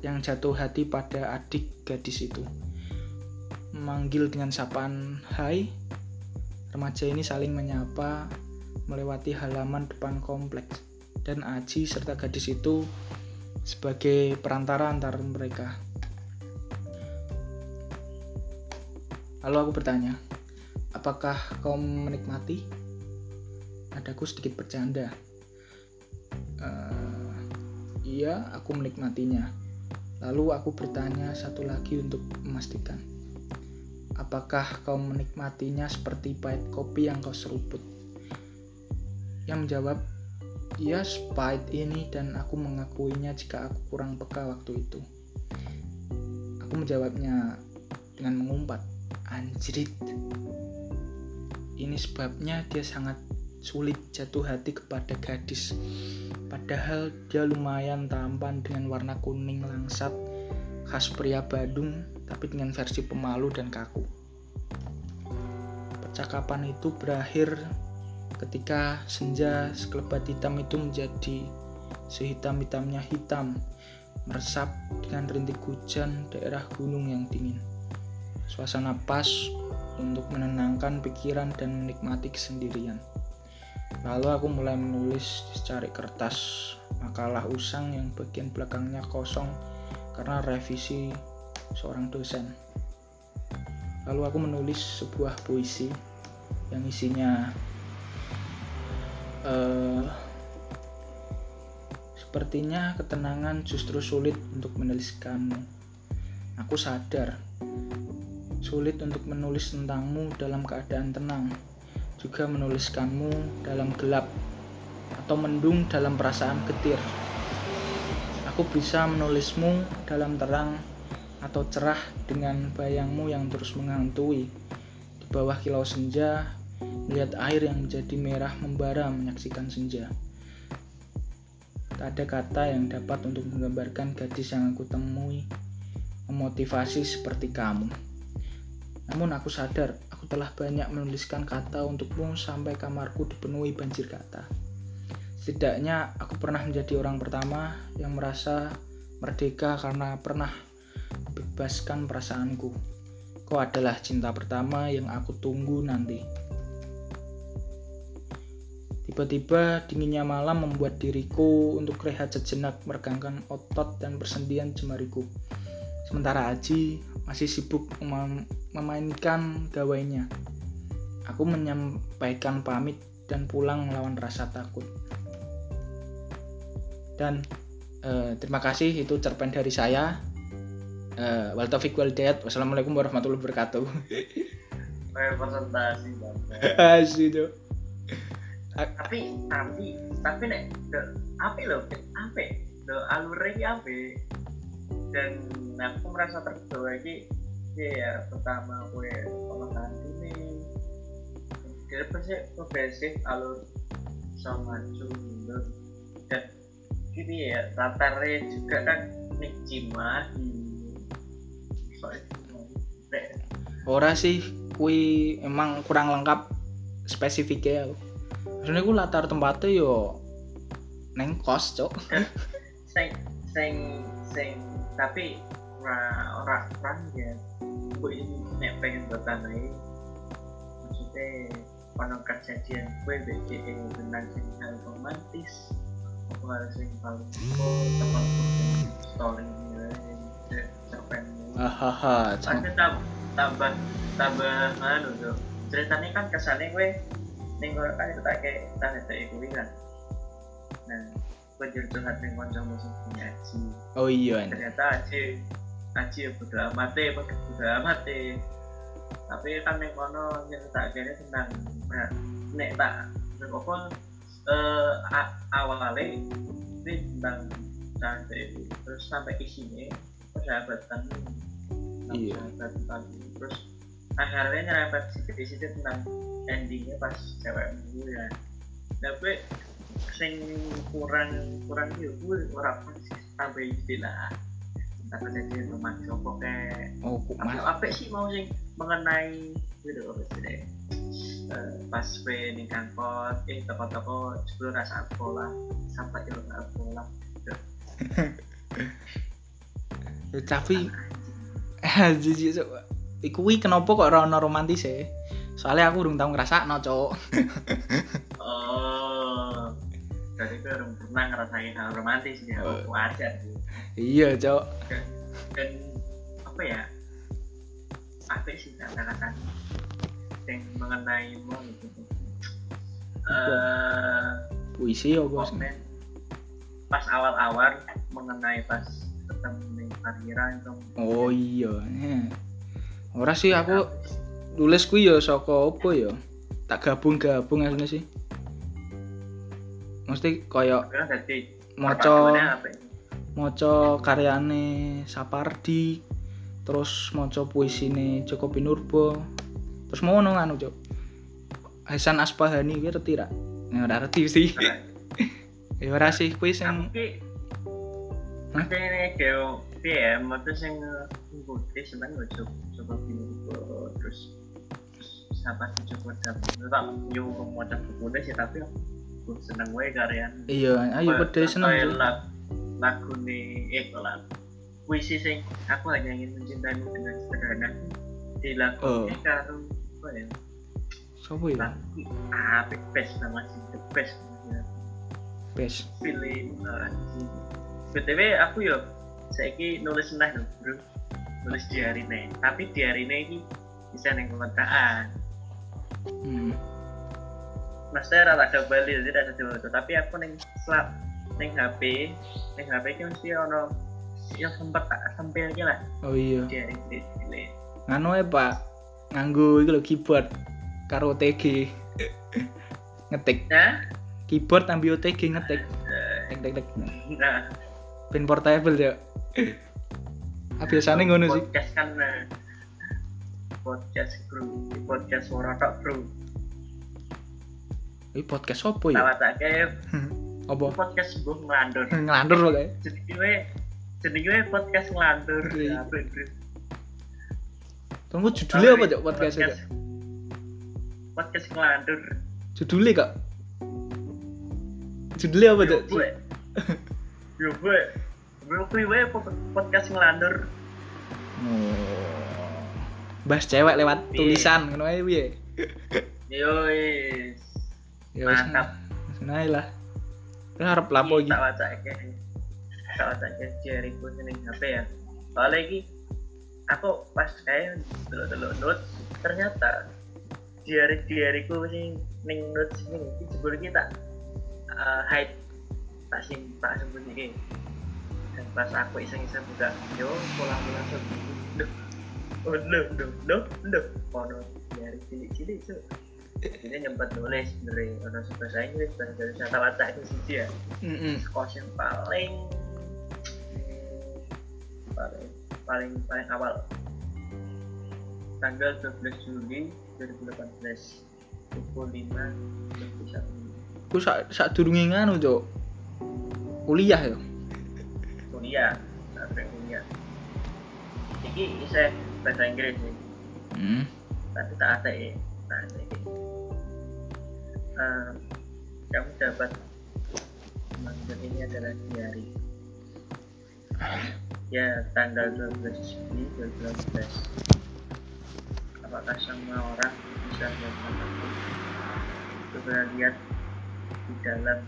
yang jatuh hati pada adik gadis itu memanggil dengan sapaan hai. Remaja ini saling menyapa melewati halaman depan kompleks dan Aji serta gadis itu sebagai perantara antar mereka. Lalu aku bertanya, apakah kau menikmati? Adaku sedikit bercanda. Uh, iya, aku menikmatinya. Lalu aku bertanya satu lagi untuk memastikan. Apakah kau menikmatinya seperti pahit kopi yang kau seruput? Yang menjawab, Ya, pahit ini dan aku mengakuinya jika aku kurang peka waktu itu. Aku menjawabnya dengan mengumpat, anjrit. Ini sebabnya dia sangat sulit jatuh hati kepada gadis. Padahal dia lumayan tampan dengan warna kuning langsat khas pria Badung tapi dengan versi pemalu dan kaku. Percakapan itu berakhir ketika senja sekelebat hitam itu menjadi sehitam-hitamnya hitam, meresap dengan rintik hujan daerah gunung yang dingin. Suasana pas untuk menenangkan pikiran dan menikmati kesendirian. Lalu aku mulai menulis secari kertas makalah usang yang bagian belakangnya kosong karena revisi seorang dosen. Lalu aku menulis sebuah puisi yang isinya uh, sepertinya ketenangan justru sulit untuk menuliskanmu. Aku sadar sulit untuk menulis tentangmu dalam keadaan tenang, juga menuliskanmu dalam gelap atau mendung dalam perasaan getir. Aku bisa menulismu dalam terang atau cerah dengan bayangmu yang terus menghantui. Di bawah kilau senja, melihat air yang menjadi merah membara menyaksikan senja. Tak ada kata yang dapat untuk menggambarkan gadis yang aku temui, memotivasi seperti kamu. Namun aku sadar, aku telah banyak menuliskan kata untukmu sampai kamarku dipenuhi banjir kata. Setidaknya aku pernah menjadi orang pertama yang merasa merdeka karena pernah bebaskan perasaanku. Kau adalah cinta pertama yang aku tunggu nanti. Tiba-tiba dinginnya malam membuat diriku untuk rehat sejenak meregangkan otot dan persendian jemariku. Sementara Aji masih sibuk mem memainkan gawainya. Aku menyampaikan pamit dan pulang melawan rasa takut. Dan eh, terima kasih itu cerpen dari saya uh, wal taufiq wal Wassalamualaikum warahmatullahi wabarakatuh. representasi bapak tuh. Tapi tapi tapi nek de apa loh apa de alurnya apa dan aku merasa terbawa ini ya pertama gue pengenalan ini. Jadi pasti progresif alur sama maju mundur dan gini ya latarnya juga kan Nek, Ora sih kui emang kurang lengkap spesifiknya aku. Maksudnya ku latar tempatnya yo neng kos, Cok. sing sing sing tapi ora ora orang ya gue ini nek pengen bertanai maksudnya ono kejadian gue BCE tentang sing hal romantis. Apa hal sing paling teman story cerpen Hahaha, tambah tambah tambah anu tuh ceritanya kan kesannya gue ning kan itu tak kayak tanda tak gue kan. Nah jadi curhat ning konco musuh punya Aji. Oh iya. Ternyata Aji Aji ya bodo amat pakai bodo amat deh tapi kan ning kono kene tentang nah, nek tak nek apa eh awalnya ini tentang tanda itu terus sampai isinya persahabatan Iya. persahabatan terus akhirnya nyerempet situ-situ tentang endingnya pas cewek ya. Tapi sing kurang kurang ya gue orang sih tambah istilah tapi jadi teman coba kayak Oh, apa, apa sih mau sing mengenai gitu apa sih deh Eh, pas gue nih kantor eh toko-toko sebelum rasa sekolah sampai di rasa sekolah. Ya, tapi jijik Cok. Iku kuwi kenapa kok ora ono romantis ya? Soalnya aku urung tau ngrasakno, Cok. oh jadi gue belum pernah ngerasain hal romantis ya Oh. wajar sih Iya, Cok. dan apa ya apa sih kata-kata yang mengenai mau gitu eh Puisi ya, Bos. pas awal-awal mengenai pas ketemu parkiran itu Oh iya. Eh. Ora sih aku nulis kuwi ya saka apa ya? Tak gabung-gabung asline sih. Mesti jadi maca maca karyane Sapardi, terus maca puisine Joko Pinurbo. Terus mau ngono anu, Cok. Hasan Aspahani kuwi reti ra? Ya ora reti sih. Ya ora sih kuwi sing ki Hah? Tapi ini geo PM itu sing ngikuti sebenarnya gue coba coba terus siapa sih coba dapet tak yo mau coba buku sih tapi aku seneng gue karyan iya, ayo padha seneng. Cok. lagu nih eh lagu puisi sing aku hanya ingin mencintaimu dengan sederhana di lagu Oh. ini karo apa ya Sopo ya? lagu apa best nama sih the best namanya. Bes. pilih anjing btw aku yo saiki nulis nah lho bro nulis di hari ini tapi di hari ini bisa neng Hmm. mas saya rata ada bali jadi ada dua tapi aku neng slap neng hp neng hp itu mesti ono yang sempet tak sampai aja lah. Oh iya. pilih nganu ya pak? Nganggo iki lho keyboard karo OTG ngetik. Nah keyboard ambil OTG ngetik. Tek tek tek. Nah. Pin portable ya ah, biasanya ngono sih. Podcast kan nah, podcast bro. Podcast suara tok bro. Ini podcast apa ya? Tawa tak kayak. Apa? Podcast gue ngelandur. Ngelandur pokoknya jadi gue jadi gue podcast ngelandur. Ya bro tunggu judulnya apa cok podcast itu? Podcast ngelandur. Judulnya kak. Judulnya apa cok? Gue yo gue gue gue gue podcast ngelandur? Oh. Bahas cewek lewat Iya. tulisan ngono ae piye? Yo is ya wis mantap. ae lah. Terus harap lapo iki tak baca kayak tak baca kayak Jericho seneng HP ya. Soalnya lagi aku pas kayak dulu notes ternyata diari diariku sing ning notes ini iki jebul kita uh, hide. Tak sim tak sembunyi dan pas aku iseng-iseng buka yo sembunyi. Duh, oh no no no no ono dari cilik-cilik tuh ini nyempat nulis dari ono bahasa Inggris bahasa Indonesia. Kata itu sih ya. Kos yang paling paling paling paling awal. Tanggal 12 Juli 2018 pukul 5 21 Ku sak sak durunge nganu, Cuk. Kuliah ya. kuliah sampai kuliah. Ini bisa bahasa Inggris nih. Hmm. tapi tak ada ya tak ada ya. Eh, kamu dapat maksud ini adalah diary. Ya tanggal 12 Juli 2012 apakah semua orang bisa melihat aku coba lihat di dalam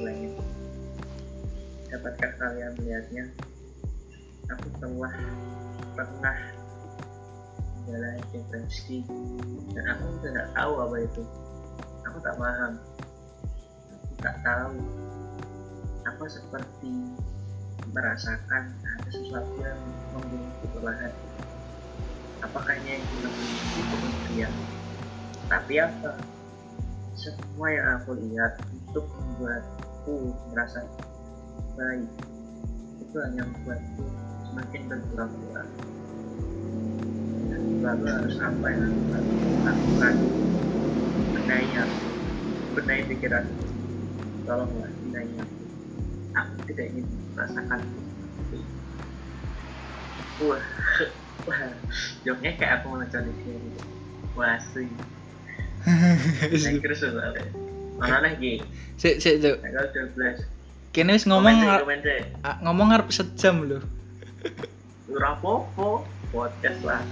langit dapatkah kalian melihatnya? Aku telah pernah menjalani depresi dan aku tidak tahu apa itu. Aku tak paham. Aku tak tahu aku seperti merasakan ada sesuatu yang membunuhku perlahan. Apakah ini yang membunuhku kemudian? Tapi apa? Semua yang aku lihat untuk membuatku merasa baik itu hanya membuatku semakin berpura-pura harus apa yang aku lakukan? Benahi aku benahi pikiran tolonglah benahi aku aku tidak ingin merasakan. Wah wah jawabnya kayak aku mau di sini wah sih. Nah, terus soalnya mana lagi? Sik sik, Cuk. tanggal 12 Kene wis ngomong ah, ngomong ngarep sejam lho. Apa-apa, podcast lah.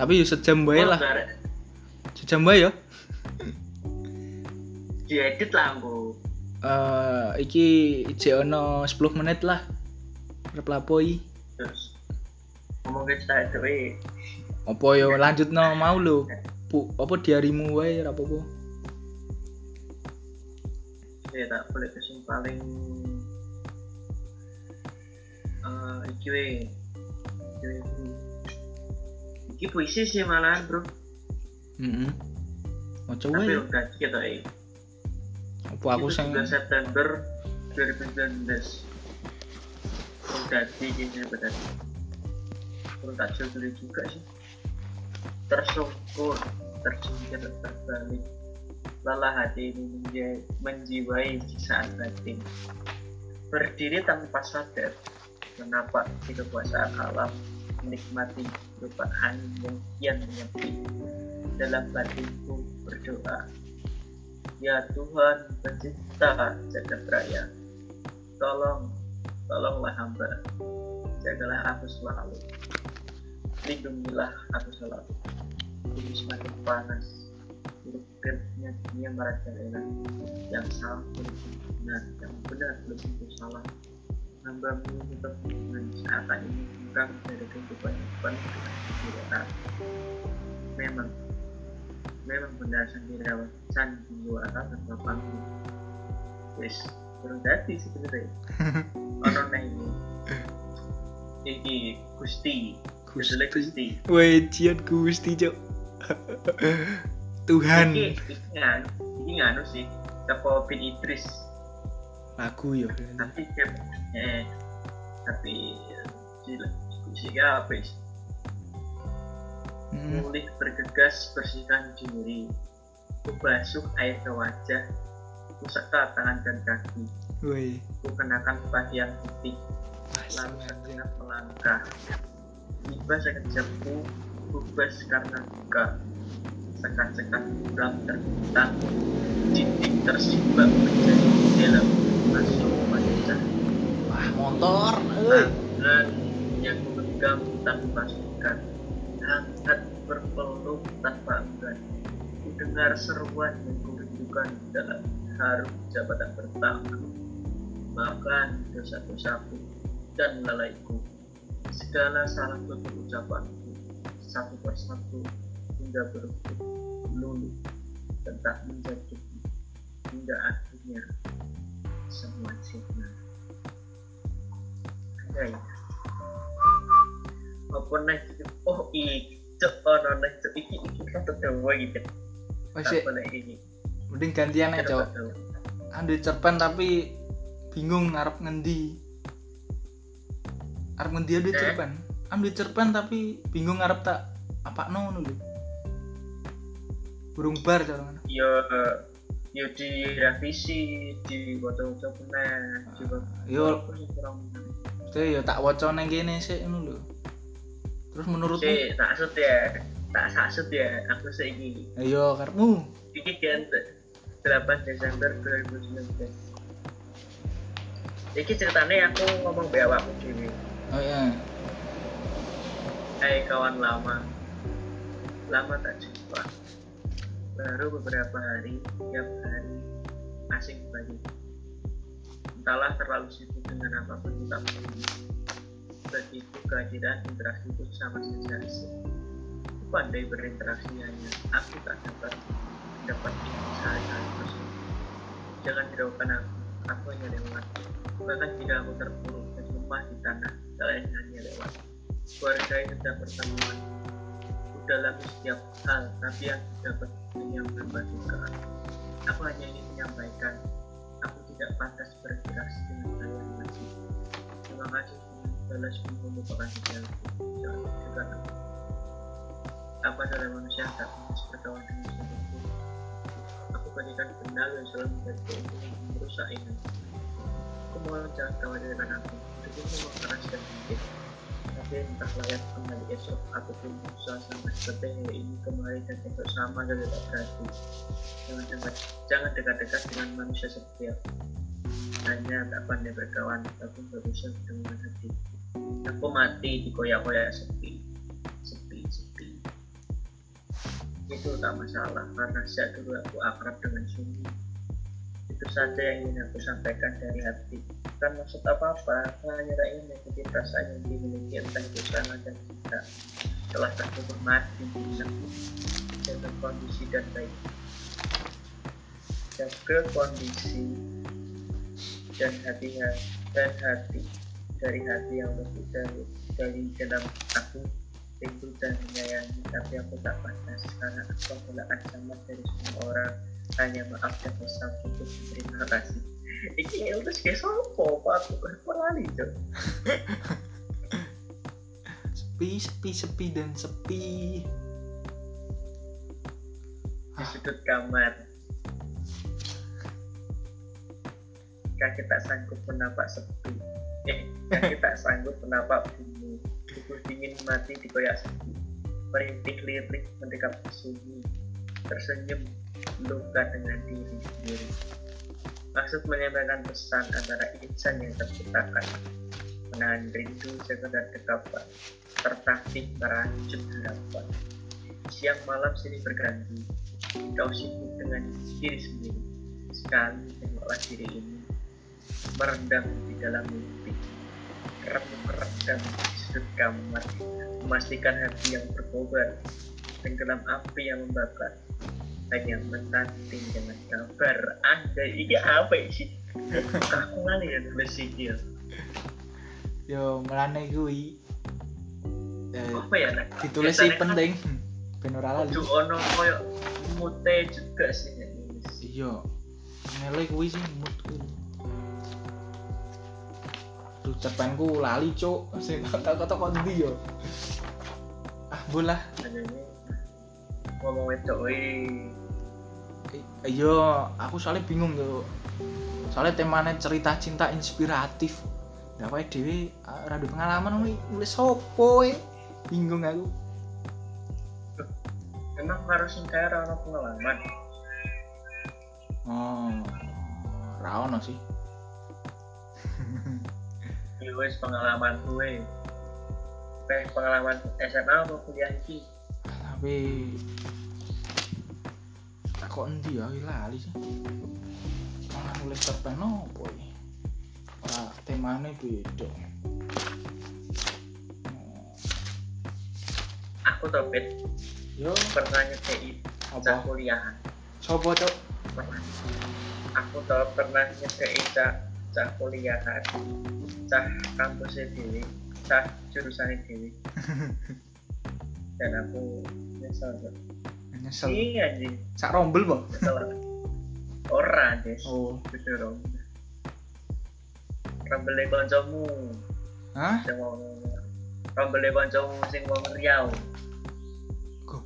Tapi yo sejam bae lah. Sejam bae yo. Diedit lah aku. Eh iki jek ono 10 menit lah. Arep lapo iki? Terus ngomong ke cerita itu, eh. Apa yo lanjutno mau lho. Pu, apa diarimu wae apa-apa. saya tak boleh kesim paling iki we. iki puisi sih malahan bro. Heeh. Maca tapi wae. udah gitu eh? Apa aku sing 17 September 2019 udah di ini berarti kurang tak dulu juga sih. Tersungkur terjungkir terbalik. Lelah hati ini menjiwai di saat batin berdiri tanpa sadar menapak kekuasaan alam menikmati angin yang kian menyepi dalam batinku berdoa? Ya Tuhan pencipta jagat raya tolong tolonglah hamba. Jagalah aku selalu. Lindungilah aku selalu. Bumi semakin panas Hirupnya dunia merajalela Yang salah belum benar Yang benar belum tentu salah Tetap dengan saat ini Bukan dari kehidupan penuh dengan kebiraan Memang Memang benar sendiriawan Sandiwara tanpa panggung Wis Terus dati sebenarnya Ono nah ini Iki Gusti Gusti Gusti Woi, cian Gusti, Cuk. Tuhan. Iki iki nganu, iki nganu sih. Teko Idris. Lagu yo. Tapi kayak eh tapi apa sih? Hmm. Mulih bergegas bersihkan diri. Ku basuh air ke wajah. Ku seka tangan dan kaki. Ku kenakan pakaian putih. Lalu sejenak melangkah. Tiba sekejapku bebas karena buka. Sekat-sekat buram terbentang. Dinding tersibak menjadi dalam masuk wajah. Wah, motor. Tangan yang memegang tanpa sukat. Hangat berpeluk tanpa enggan. Ku dengar seruan yang kurindukan dalam harum jabatan pertama. Maafkan dosa-dosaku dan lalaiku. Segala salah tutur ucapanku satu persatu hingga berbentuk lulu dan tak menjadi hingga akhirnya semua sirna. Ada ya? Apa nih oh iki cek ono nih cek iki iki satu dawa gitu nih iki mending gantian aja, Cok. Ambil cerpen tapi bingung ngarep ngendi. Arep ngendi ambil Eh? cerpen. Ambil cerpen tapi bingung ngarep tak apa ngono lho. Burung bar cara ngono. yo yo di revisi di foto-foto benar juga Yo Maksudnya ya tak waca nang kene sik ngono lho. Terus menurutmu? sih tak sud ya tak saksud ya aku seiki Ayo karepmu. iki kan 8 Desember 2019 iki ceritanya aku ngomong be awakku dhewe Oh iya. hai kawan lama lama tak jumpa baru beberapa hari tiap hari asing bagi entahlah terlalu sibuk dengan apa pun kita begitu kehadiran interaksi itu sama saja. Asing pandai berinteraksi hanya aku tak dapat dapat saya jangan hiraukan aku. Aku hanya lewat. Bahkan jika aku terpuruk dan lemah di tanah kalian hanya lewat. Keluarga itu pertemuan dalam setiap hal tapi yang dapat batu ke aku hanya ingin menyampaikan aku tidak pantas berinteraksi dengan kalian lagi. Terima kasih balas melupakan sejarahku jangan juga. Aku apa adalah manusia yang tak bisa berkawan dengan siapa pun aku bagikan benar yang selalu menjadi untuk merusak ini aku mohon jangan dengan aku. Hidupku memang keras dan sedikit tapi entah layak kembali esok ataupun sama seperti hari ini kembali dan esok sama dan tidak berarti. Jangan dekat jangan dekat-dekat dengan manusia seperti hanya tak pandai berkawan tapi berusaha dengan hati. Aku mati di koyak-koyak sepi. Sepi sepi. Itu tak masalah karena sejak dulu aku akrab dengan sunyi itu saja yang ingin aku sampaikan dari hati. Bukan maksud apa-apa hanya tak ingin mengikuti perasaan yang dimiliki entah itu sangat dan cinta telah tak mati jaga kondisi dan baik. Jaga kondisi dan hati dan hati dari hati yang dari dari dalam aku rindu dan menyayangi tapi aku tak pantas karena aku adalah ancaman dari semua orang hanya maaf dan pesan untuk terima kasih. Ini terus kayak sopo pak? Aku kurang itu Sepi, sepi, sepi dan sepi. di sudut kamar. Kaki tak sanggup menapak sepi. Eh kaki tak sanggup menapak bumi. Tubuh dingin mati di koyak sepi. Merintih lirik mendekap sunyi. Tersenyum luka dengan diri sendiri. Maksud menyampaikan pesan antara insan yang terciptakan. Menahan rindu sekedar dekapan tertatih merajut harapan. Siang malam sini berganti kau sibuk dengan diri sendiri. Sekali tengoklah diri ini merendam di dalam mimpi. Remuk-rendam di sudut kamar. Memastikan hati yang berkobar tenggelam api yang membakar hanya menanti dengan kabar anda ini apa sih aku ngali ya nulis iki ya Yo melane kuwi. Eh, apa ya Nek? ditulis sih kan penting. Ben ora lali. kudu ono koyo mute juga sih nulis Iya. Kuwi sih mood kuwi. Duh, cerpenku lali, Cuk. Sing kata-kata kok ndi yo. Ah, bolah. Ngomong wedok wih Iya, aku soalnya bingung yo. Soalnya temanya cerita cinta inspiratif. Nah, wae dhewe ah, rada pengalaman kuwi nulis sopo? Bingung aku. emang harus yang kayak orang pengalaman Oh, ra ono sih. ya wes pengalaman gue eh pengalaman SMA apa kuliah iki Tapi tak kok endi ya lali sih. Malah nulis cerpen opo iki? Ora temane beda. Oh, aku tau bet Yo, pernah nyedeki cah apa? kuliahan Sopo, Cuk? pernah aku tau pernah nyedeki cah cah kuliahan cah kampusnya dewi cah jurusannya dewi dan aku nyesel Cok. nyesel. Iya anjing. Sak rombel boh nyesel. Ora des. Oh. Itu dong rambele kancamu. Hah? Sing wong rambele kancamu sing wong Riau. Kok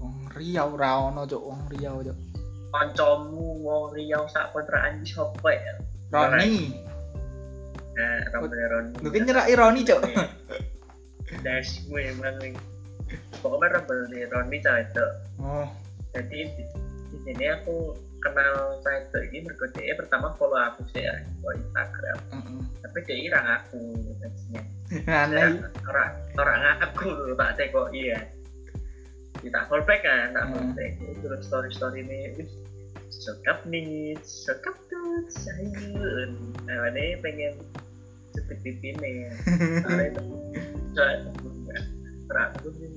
wong Riau ra ono cuk. Wong Riau cuk. Kancamu wong Riau sak kontrakan iki sapa ya? Roni. Nah rambele Roni. Mungkin nyerak ironi cuk. Das gue emang pokoknya rambele Roni cah itu oh. Jadi di, di sini aku kenal cah itu ini mergo dia pertama follow aku sih ya di Instagram. Heeh tapi dia irang aku maksudnya. Aneh. Orang orang aku tak teko iya kita fallback kan tak Hmm. fallback terus story story ini wis sokap nih sokap tuh sayur nah ini pengen cepet pipine karena itu soalnya terakhir ini. cepet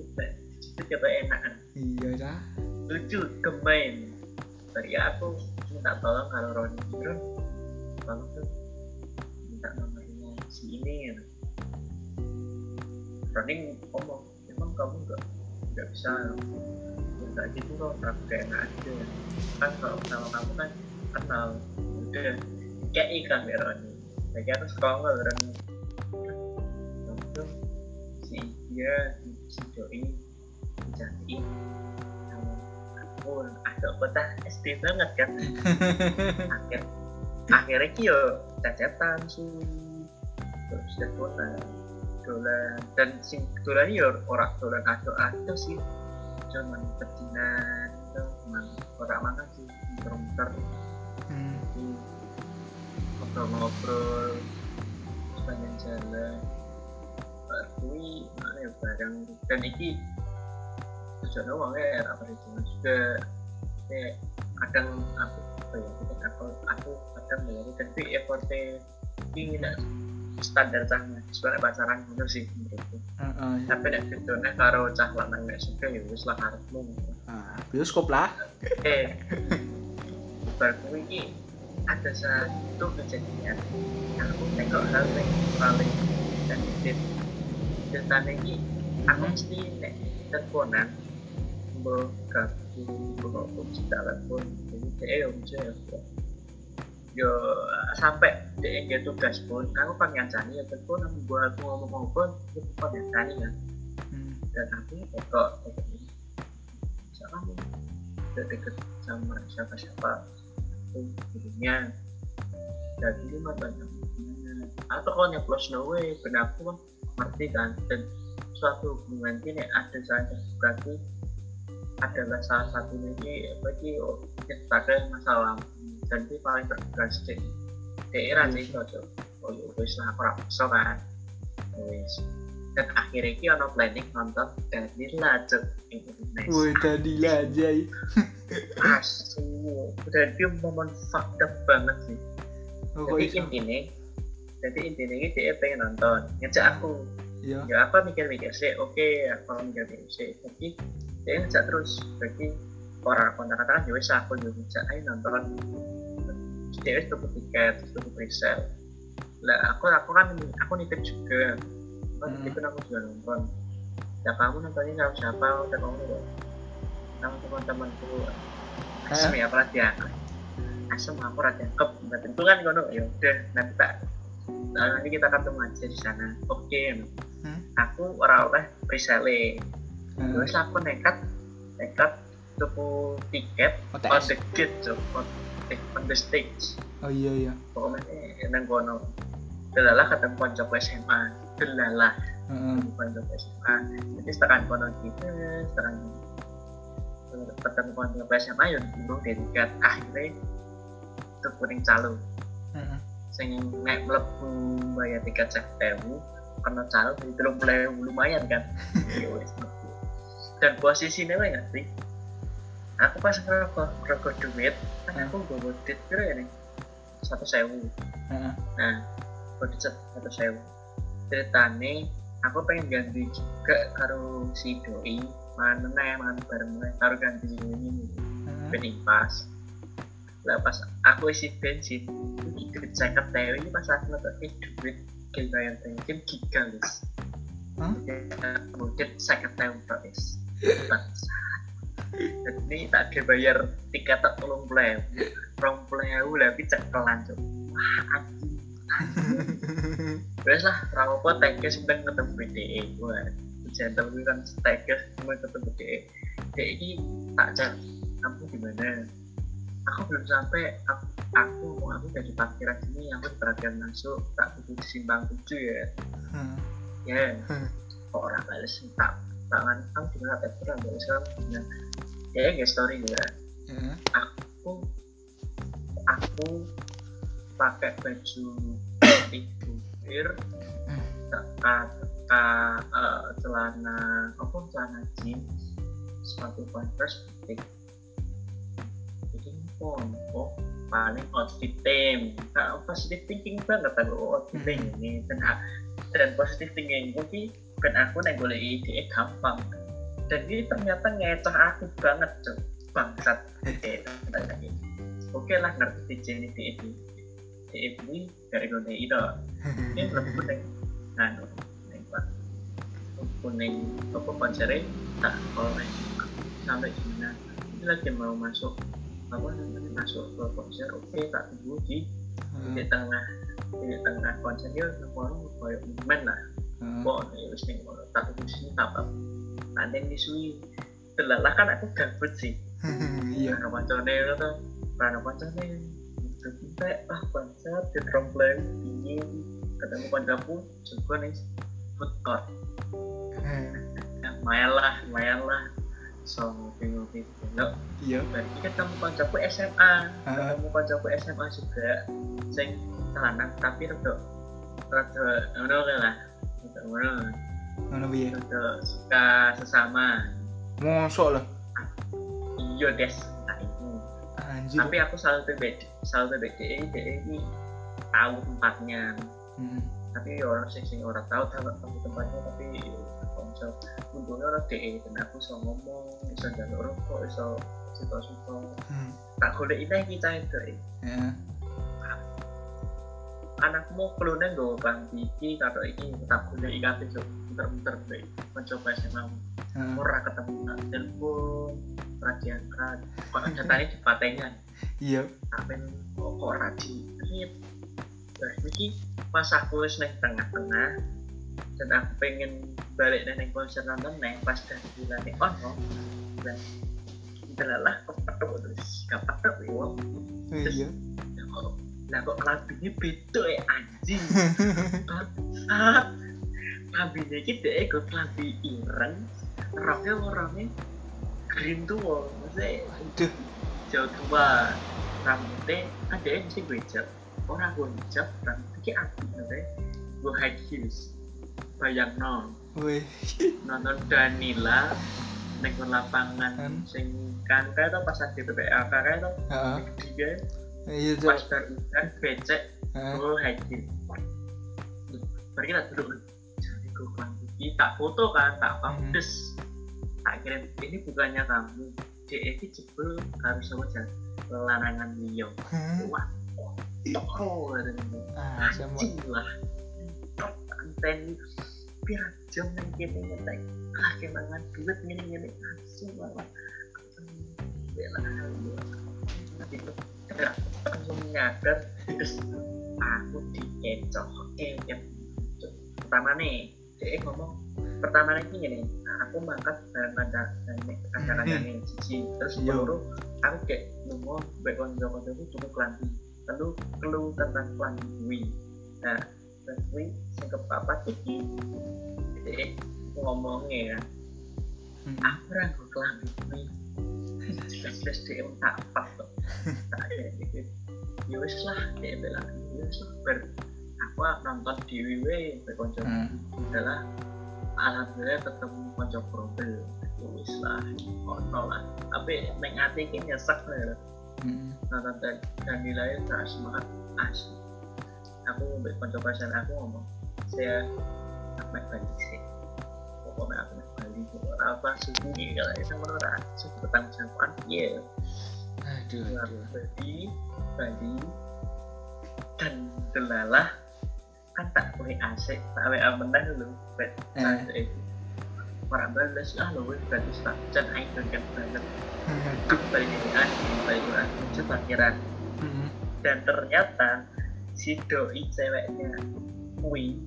coba enakan iya dah lucu gemain dari aku minta tolong kalau Roni Ron tolong tuh minta nomornya si ini ya Roni ngomong emang kamu nggak nggak bisa minta gitu loh aku kayak enak aja kan kalau sama kamu kan kenal. Udah kayak ikan ya Roni. Lagi harus kongol Roni? Si dia si Doi jadi aku agak kota SD banget kan. Akhir akhirnya ki yo cacatan su terus teleponan dolan dan sing dolan yo orang dolan ado ado sih. Cuman pecinan itu cuman orang mana sih muter-muter Hmm. ngobrol-ngobrol sepanjang jalan. Kui mana ya barang. Dan iki uang ya apa itu juga kayak kadang aku apa ya kita aku aku kadang dari tapi effortnya ini tidak standar cahnya sebenarnya pacaran bener sih menurutku. Heeh. tapi nek bedone karo cah lanang nek suka ya wis lah karepmu Ah, bioskop lah. Eh baru ini ada satu kejadian yang aku tengok hal yang paling sensitif ceritanya ini aku mesti nek teleponan aku mesti telepon jadi dia mesti yo sampai dia dia tugas pun aku kan nyancani ya telepon aku buat aku ngomong-ngomong aku kan nyancani kan Hmm. dan aku ini bisa kamu udah deket sama siapa-siapa aku dirinya jadi lima banyak atau kalau nyeplos no way benar aku kan ngerti kan dan suatu hubungan ini ada saja berarti adalah salah satunya ini bagi oh, ceritakan masalah jadi paling terberas sih daerah sih cocok oh ya wis lah aku raksa kan. Wis. Dan akhirnya ini ono planning nonton dari lajut Indonesia Woi tadi lah Jai asu dan dia momen fucked up banget sih. Oh, jadi intinya jadi intinya ini dia pengen nonton ngejak aku. Iya. Ya apa mikir-mikir sih oke aku mikir-mikir sih. Tapi dia ngejak terus berarti orang kontak katakan ya wis aku juga ngejak ayo nonton. Dia wis tutup tiket terus tutup resell. Lah aku aku kan aku nitip juga. Kan Hmm. itu aku juga nonton. Ya kamu nontonnya sama siapa? Udah kamu udah sama teman-temanku. Asem ya apalagi ya asem aku rada kep nggak tentu kan kono ya udah nanti tak nah, nanti kita ketemu aja di sana. Oke. Hmm. aku orang oleh presale Heeh. terus aku nekat nekat tuku tiket on OTS the gate on, eh, on the stage. Oh iya iya. Pokoknya eh, nang kono. Delalah ketemu konco SMA delalah Heeh. ketemu konco SMA jadi setekan kono gitu setekan ketemu konco SMA ya bingung dari tiket. Akhirnya tuku ning calo. Heeh. sing nek mlebu bayar tiket sewu kena calo jadi mulai lumayan kan. dan wae nggak sih aku pas ngerokok ngerokok duit kan aku gue duit kira ya nih satu sewu. Heeh. nah duit satu sewu. Ceritane aku pengen ganti juga karo si doi mana nih mana bareng nih karo ganti ini Heeh. bening pas lah pas aku isi bensin duit ewu ini pas aku ngetoknya duit kayak bayar bensin giga guys mungkin seket ewu tok guys ini tak ada bayar tiket tak tolong puluh rong puluh tapi cekelan cok wah anjing Wes lah, rapopo tekes sedang ketemu BDE. Wah, gentle gue kan tekes cuma ketemu BDE. DE ini tak cek, kamu di mana? Aku belum sampai. Aku, aku mau aku dari parkiran sini, aku parkiran masuk. Tak butuh simpang tujuh ya. Hmm. Ya, kok orang balas tak tangan kamu di mana tak balas kamu. Nah, ya nggak story ya. Ya. Aku aku pakai baju Hmm. teka teka eh, celana apa celana jeans sepatu converse putih jadi oh paling outfit tem nah, positive thinking banget aku outfit Hmm. ini dan dan positive thinking mungkin kan aku nih boleh ide gampang. Dan ini ternyata ngecoh aku banget cok bangsat. Oke oke lah ngerti jenis ini ini dari gue itu ini lebih kuning anu kuning pak kuning apa konsernya? Tak kalau sampai gimana ini lagi mau masuk apa namanya masuk ke konser. Oke tak tunggu di di tengah di tengah konser dia orang kayak momen lah Hmm. kok nih ngono. Tak sini tak apa nanti disui. Telalah kan aku gabut sih. Iya. karena pancane itu tuh karena pancane. Itu kita ah konser di trombleng dingin ketemu kancaku juga nih food court. Ya lumayan lah lumayan lah so ngopi-ngopi enggak Iya. berarti ketemu kancaku SMA ketemu kancaku SMA juga sing lanang tapi rada rada ngono lah ngono piye? rada suka sesama Mosok lah. iya des nah itu Anjir. tapi aku selalu TBD selalu TBD DE ini tahu tempatnya Hmm. tapi orang sing sing orang tahu tahu tempatnya tapi konsep untungnya orang DE dan aku bisa ngomong bisa jalur rokok bisa suka-suka Hmm. tak golek ini kita itu Ya. Anakmu kelune nggo bang iki karo iki tak golek iki cuk. Muter-muter bae mencoba SMA. Hmm. ora ketemu tak telepon radian kan kok datanya cepatengan Iya. sampai kok kok radi tapi dari ini pas aku wis neng tengah-tengah dan aku pengen balik neng konser nonton neng pas dari bulan ini. Oh no. Dan adalah kepedok terus gak pedok ya wong Ya kok kelabinya beda ya anjing? Bangsat kelabinya iki dhek kok kelabi ireng. Roknya warnanya green tua maksudnya jauh tua. Rambutnya ada yang sih gue hijab orang gue hijab rambutnya kayak nanti gue high heels. Bayang no. Wih. nonton Danila neng lapangan Kan? sing kan kayak tuh pas ada PPLK kayak tuh tiga Iya, pas Cok. baru kan becek gue heels baru kita duduk jadi gue tak foto kan tak Hmm. updes tak kirim. Ini bukannya kamu. DE jebel harus sama jalan larangan liyo Hmm. wah toko Ah, anjing lah. Tok, anten pirang jam nang kene ngetek. Ah kemangan duit ngene langsung malah ya, nyadar terus aku dikecoh. Oke yang pertama nih dia ngomong pertama nih gini aku mangkat bareng kanca kanca kanca nih cici. Terus Iya. baru aku kayak nunggu konco konco itu cukup kelanti lalu kelu tentang gue nah kelanti gue sing ke papa iki dia ngomongnya ya Hmm. aku ragu kelanti jelas-jelas dia tak apa kok tak ada gitu ya wis lah dia bilang ya wis lah. Ber aku nonton di WW berkonco Hmm. adalah alhamdulillah ketemu konco probel ya wis lah ono lah. Tapi neng hati ini nyesek lah Hmm. nonton dan dan nilai tak semangat. Asli aku ambil konco pasien aku ngomong saya Ahmad balik sih. Pokoknya aku apa ini kalau itu menurut bertanggung jawaban iya. Aduh Nah, aduh. dan delalah kan tak WA asik tak WA menang lho bet orang balas ah wes berarti tak kan banget. Balik WA chat parkiran Mm-mm. dan ternyata si doi ceweknya kui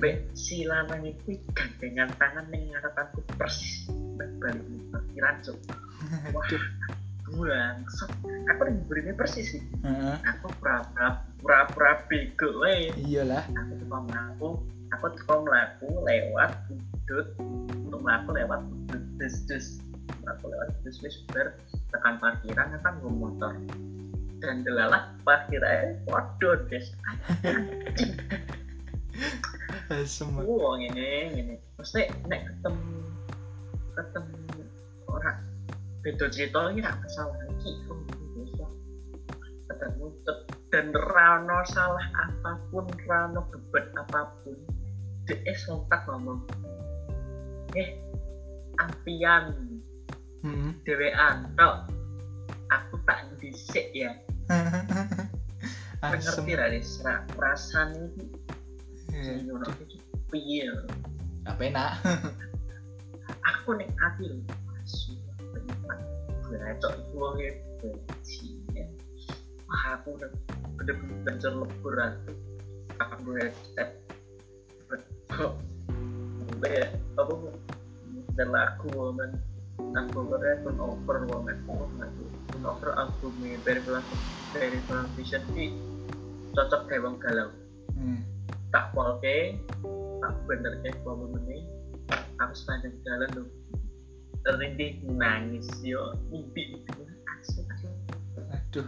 Mbak si lanang itu gandengan tangan ning ngarepanku persis balik parkiran cuk wah aduh buang aku ning burine persis sih Heeh. aku pura-pura pura-pura bego wae iyalah. Aku tuh melaku aku tuh melaku lewat udut. Untuk melaku lewat udut dus dus melaku lewat dus dus ber tekan parkiran kan gue motor. Dan delalah parkirnya waduh des asem. Wah, ngene ngene. Mesti nek ketemu ketemu orang beda cerita ini gak salah biasa. Ketemu dan rano salah apa pun, rano beban apa pun, dia sontak ngomong, eh ampian. Mm-mm. dewean. Tok. Aku tak dhisik ya. Asem. Ngerti ra Des Ra- piye apa enak aku ning ati lho bacok iku wong benci ya. wah aku udah bener-bener celebur aku. Aku headset kok? Gue apa dan aku woman. Aku kira pun over woman. Aku pun over aku mi dari pelan dari pelan vision. Cocok kayak wong galau. Hmm. Tak polke tak bener ke momen ini aku sepanjang jalan tuh. Terintih nangis yo. Mimpi asli asli aduh.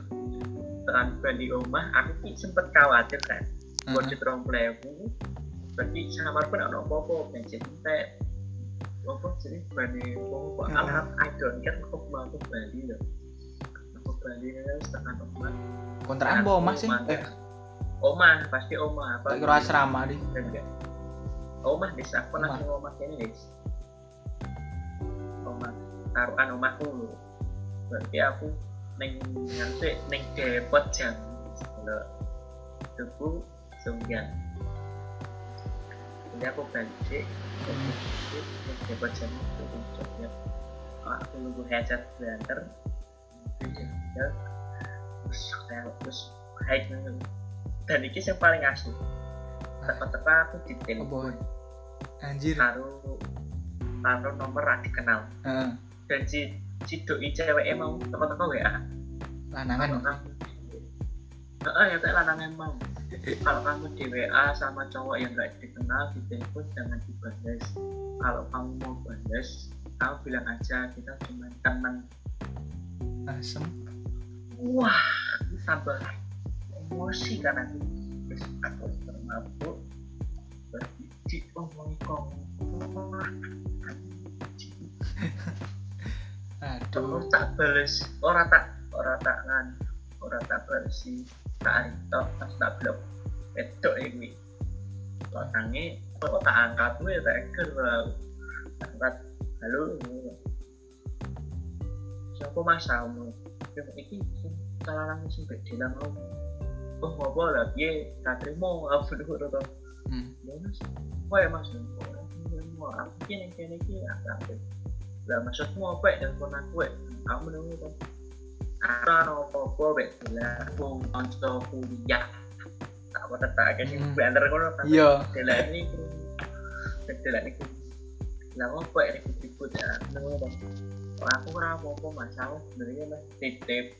Tekan balik omah aku ki sempet khawatir kan buat terong plewu berarti samar pun ada apa-apa bensin teh apa jadi bani apa alam I don't care aku mau aku Bali loh. Aku Bali kan setengah omah kontrakan bawa mas sih omah pasti omah apa kira asrama di enggak omah dis aku Omah. langsung omah ini dis omah taruhan omahku berarti aku neng nanti neng depot jam. Kalau tubuh sungguhan jadi aku balik neng depot jam itu jogja aku nunggu headset banter terus terus nang dan ini yang paling asli. Teka-teka aku di apa? telepon anjir. Taruh taruh nomor ra dikenal. Heeh. dan si si doi cewek emang teko-teko WA lanangan kalau kamu Heeh, ya kayak lanang emang kalau kamu di WA sama cowok yang nggak dikenal di telepon jangan dibalas kalau kamu mau balas kamu bilang aja kita cuma teman asem. Wah tambah emosi karena itu terus aku termabuk. Berbici omong kong aduh. Tak bales ora tak ora tak ngan ora tak balesi tak antok pas tak blok wedok ini tangi kok tak angkat gue tak lah angkat. Halo siapa masamu yang iki salah nang sing beda mau oh apa lah. Piye tak terima aku dulu to Hmm. ya mas ya mas mau aku kini kini kini aku aku lah maksudmu apa ya telepon aku aku menunggu kan apa bet bila aku konco kuliah tak apa tak Hmm. banter kono kan iya ini bila ini lah apa ya ribut ribut ya kan aku ora apa-apa masalah sebenarnya mas titip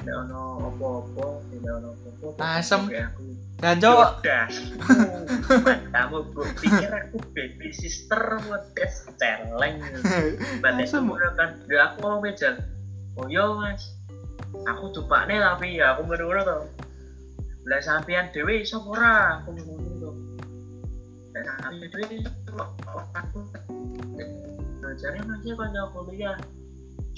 tidak ono apa-apa tidak ono apa-apa Asem. Aku jancok Udah, kamu gue pikir aku baby sister modes celeng. Asem. semua kan, ya aku mau meja. Oh iya mas, aku tupak nih tapi ya aku menurut tuh. Lah sampean dewi iso ora, aku menurut tuh. Dan sampean dewi aku belajarnya masih banyak kuliah.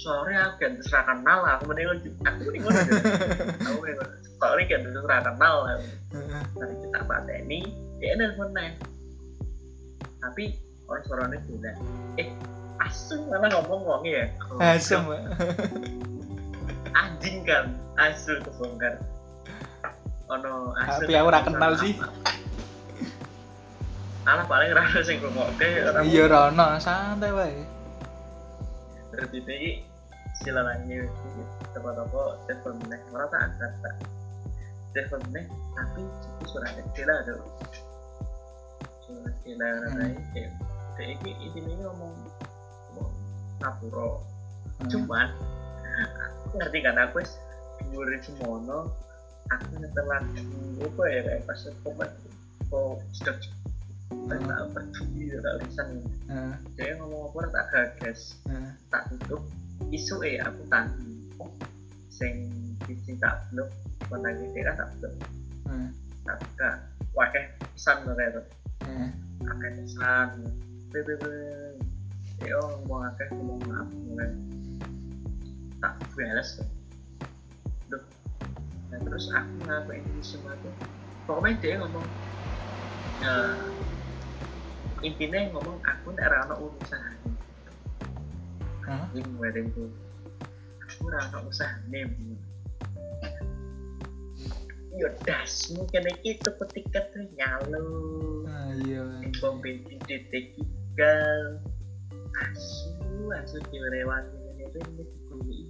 Sore aku kan terserah kenal aku mending aku mending deh. Aku mending. Sore kan terserah kenal aku dari kita pada ini dia nelfon neng tapi orang suaranya bilang eh asem mana ngomong ngomong ya? Asem. Anjing kan? Asu kebongkar. Ono asu Tapi aku ora kenal sih. alah paling rasa sing ngrungokke ora Iya Rono, santai wae. Berarti iki istilah lagi toko-toko telepon meneh ora tak tak telepon meneh tapi itu surat kecil ada surat kecil ada Hmm. kayak iki intinya ngomong ngomong ngapuro Hmm. cuman aku ngerti kan aku wis dhuwur semono aku nyetel lagu apa ya kayak pas pokok kok sudah tak tak peduli tak urusan Heeh, dia ngomong apa tak gagas. Heeh. tak tutup. Isu eh aku tangi sing sing tak blok. Kontak dia tak blok. Heeh, tak buka. Wakeh pesan lho kayak heeh. akeh pesan. Bebe dia ngomong akeh ngomong maaf mulai tak beres Duh. nah terus aku ngapain ini semua tuh? Pokoknya dia ngomong ya, intinya ngomong aku nek ora ono urusan Hah? ini wedding tuh aku ora ono usahane yo dasmu kene iki tuku tiket tuh nyalo. Ah, iya. bom bensin titik tiga asu asu dilewati. Ini tuh ini dikuli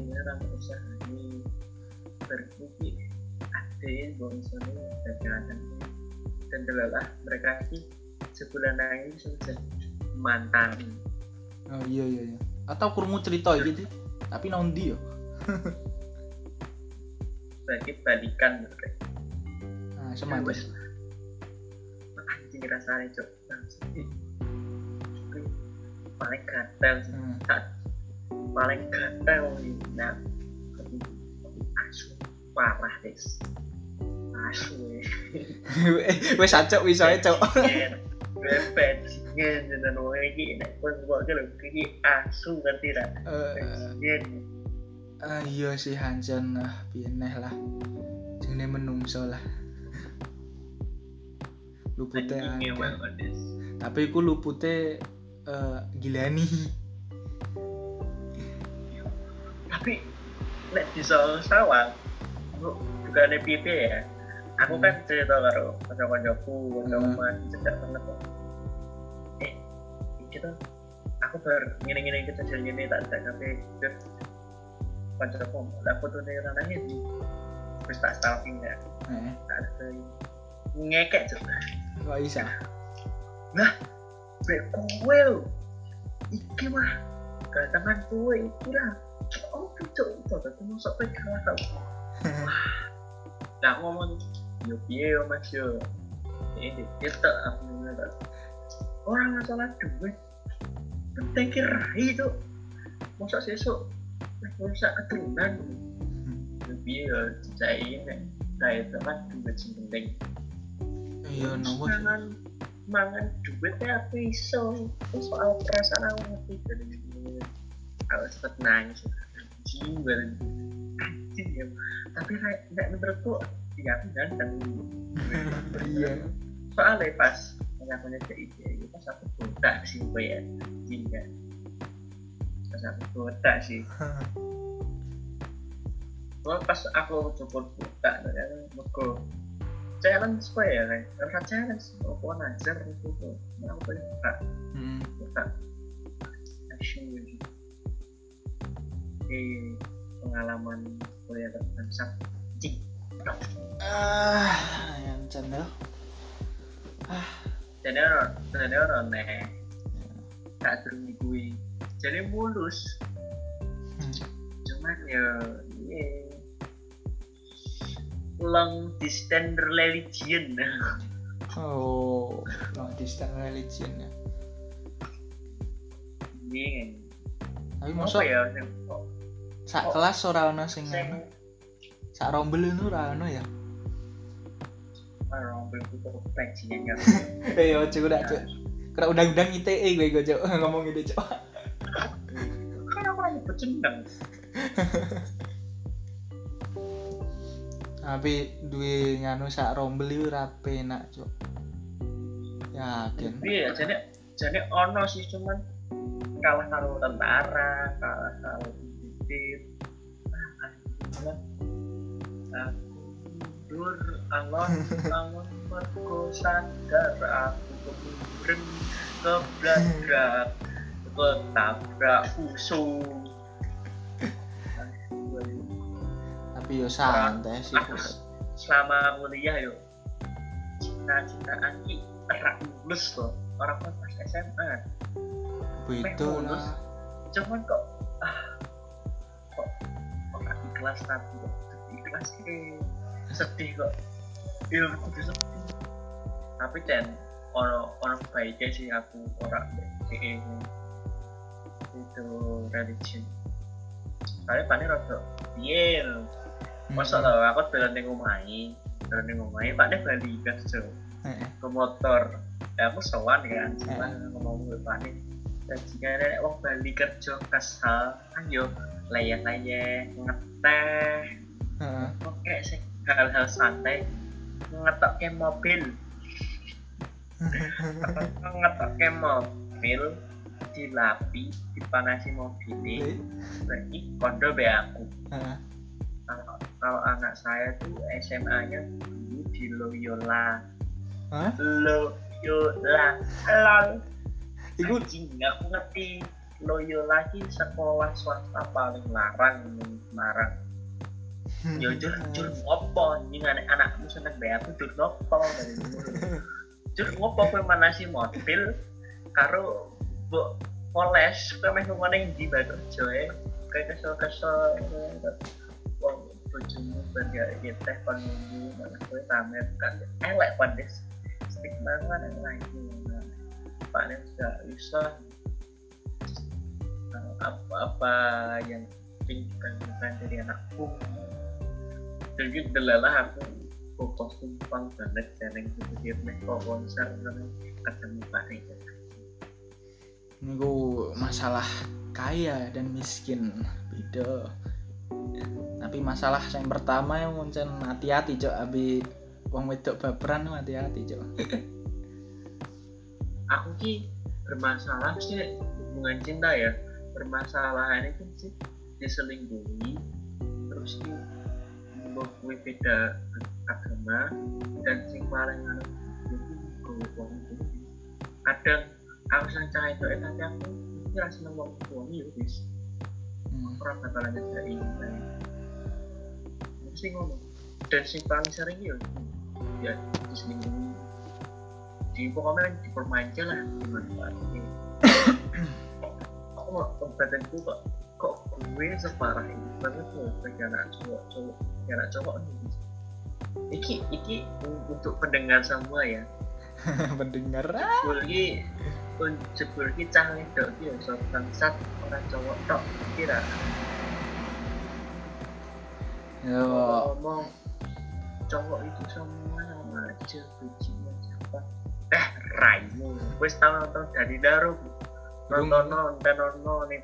ini orang usaha ini berkuti ada yang bongsone dan kadang dan delalah mereka ini sebulan lagi sudah mantan Oh iya iya iya. Atau kurungu cerita sih. Tapi nondi yo. bagi balikan mereka Ah, semacam. Wes. anjing rasanya cok Langsung. paling gatel sih. Hmm. Paling gatel nih nah asu parah guys asu Eh, Wes acok wis ae, Cok. bajingan dan wong iki nek pun kok lho iki asu ngerti ra Eh, bajingan ah, iya sih Hanjan ah piye neh lah. Jenenge menungso lah. Lupute. Tapi ku lupute eh, gilani. tapi nek di Sawang lu bukannya pipi ya aku kan cerita karo kanca-kancaku kanca Hmm. omah cedak banget kok eh iki tuh aku ber ngene-ngene kita jadi ini tak tak kafe ber kancaku lah foto nih ranahnya di terus tak stalking ya Eh, tak ada ngekek tuh kok bisa? Bek kue lho. Iki mah gantengan kue iki lah. Oh, cocok itu tapi masuk kalah tau. Wah. Nah, ngomong yo piye yo Mas yo. Ini ngene Orang masalah duit. Penting kirai itu. Masa sesuk masa keturunan. Yo piye yo cain Nah, itu kan duit sing penting. Iya sih? mangan mangan duitnya aku iso Terus soal perasaan aku ngerti dari ini aku sempet nangis anjing banget anjing ya tapi kayak nggak menurutku ya aku ganteng Iya. soalnya pas ngakunya ke ide pas aku botak sih gue ya. Anjing kan pas aku botak sih. Pas aku cukup mergo challenge gue ya kayak karena challenge apa najar itu tuh Nah, aku pengen buka Hmm. buka action gitu di pengalaman kuliah tentang Ah, canda. jadi orang jadi orang nih tak terus gue jadi mulus Hmm. cuman ya iya long distance religion Oh, long distance religion ya. ini Tapi apa mosok ya sak kelas ora ono sing sing ngono. Sak rombel itu ora ono ya. orang berbuka bajingan kan Eh yo cuk udah cuk. Kena undang-undang ITE gue gue cuk ngomong gitu cuk. kan aku lagi bercendang Tapi duwe nganu sak rombel itu ora penak cuk. Yakin. iya jadi jadi ono sih cuman kalah karo tentara kalah karo BPD tit alon alon mergo sadar aku kemudian kebladrak ketabrak usung tapi yo santai sih aku selama kuliah yo cita-citaan ki terak lulus kok orang kan pas SMA beda lah. Cuman kok ah kok kok ikhlas tapi kok ke sedih kok. Iya kudu sedih tapi dan orang orang baiknya sih aku orang DE itu religion. Tapi paling rada lho. masa tau aku dolan ning omahe dolan ning omahe pakne bali kerja Heeh. ke motor. Ya aku sowan kan sowan ngomong gue panik dan jika ada wong Bali kerja kesal ayo layah-layah ngeteh Oke sih hal-hal santai ngetokke mobil. Ngetokke mobil dilapi dipanasi mobil Eh, berarti kondo be aku. Kalau, kalau anak saya tuh SMA-nya dulu di Loyola. Hah? Loyola. Lol. Iku aku ngerti. Loyola ki sekolah swasta paling larang Semarang yo jur jur ngopo? Anjing anak anakmu seneng bae aku jur ngopo? Jur ngopo kowe manasi mobil? Karo mbok poles. Kowe meh ngomong ndi bae kerja e kowe kesel-kesel wong bojomu ben gak teh kon nunggu malah kowe tamer kan elek pandes stigma kan lagi paling nggak bisa. Apa-apa yang ingin dari anakku jadi delalah aku fokus tumpang banget jangan pikir nih kok konser kan ketemu Pak Reza niku masalah kaya dan miskin beda. Tapi masalah yang pertama yang muncul hati-hati cok. Abi wong wedok baperan hati-hati cok. Aku ki bermasalah sih hubungan cinta ya. Permasalahan itu sih diselingkuhi terus ki mbok kuwi beda agama dan sing paling anu itu gue wong itu kadang aku sang cah itu tapi aku iki ra seneng wong tua ya wis. Hmm. ora bakalan nyedaki mesti ngomong dan sing paling sering ya ya diselingkuhi di pokoknya dipermanja lah dimanfaatin aku mau badanku kok gue separah ini banget bagi anak cowok cowok anak cowok nih iki iki untuk pendengar semua ya. Pendengar. Ah. jebul ki cah wedok ki ya sok bangsat orang cowok tok kira. Yo. Ngomong cowok itu semua sama aja bijinya siapa? Eh raimu. Wes tau nonton dari daru. Belum. nonton nonton nonton di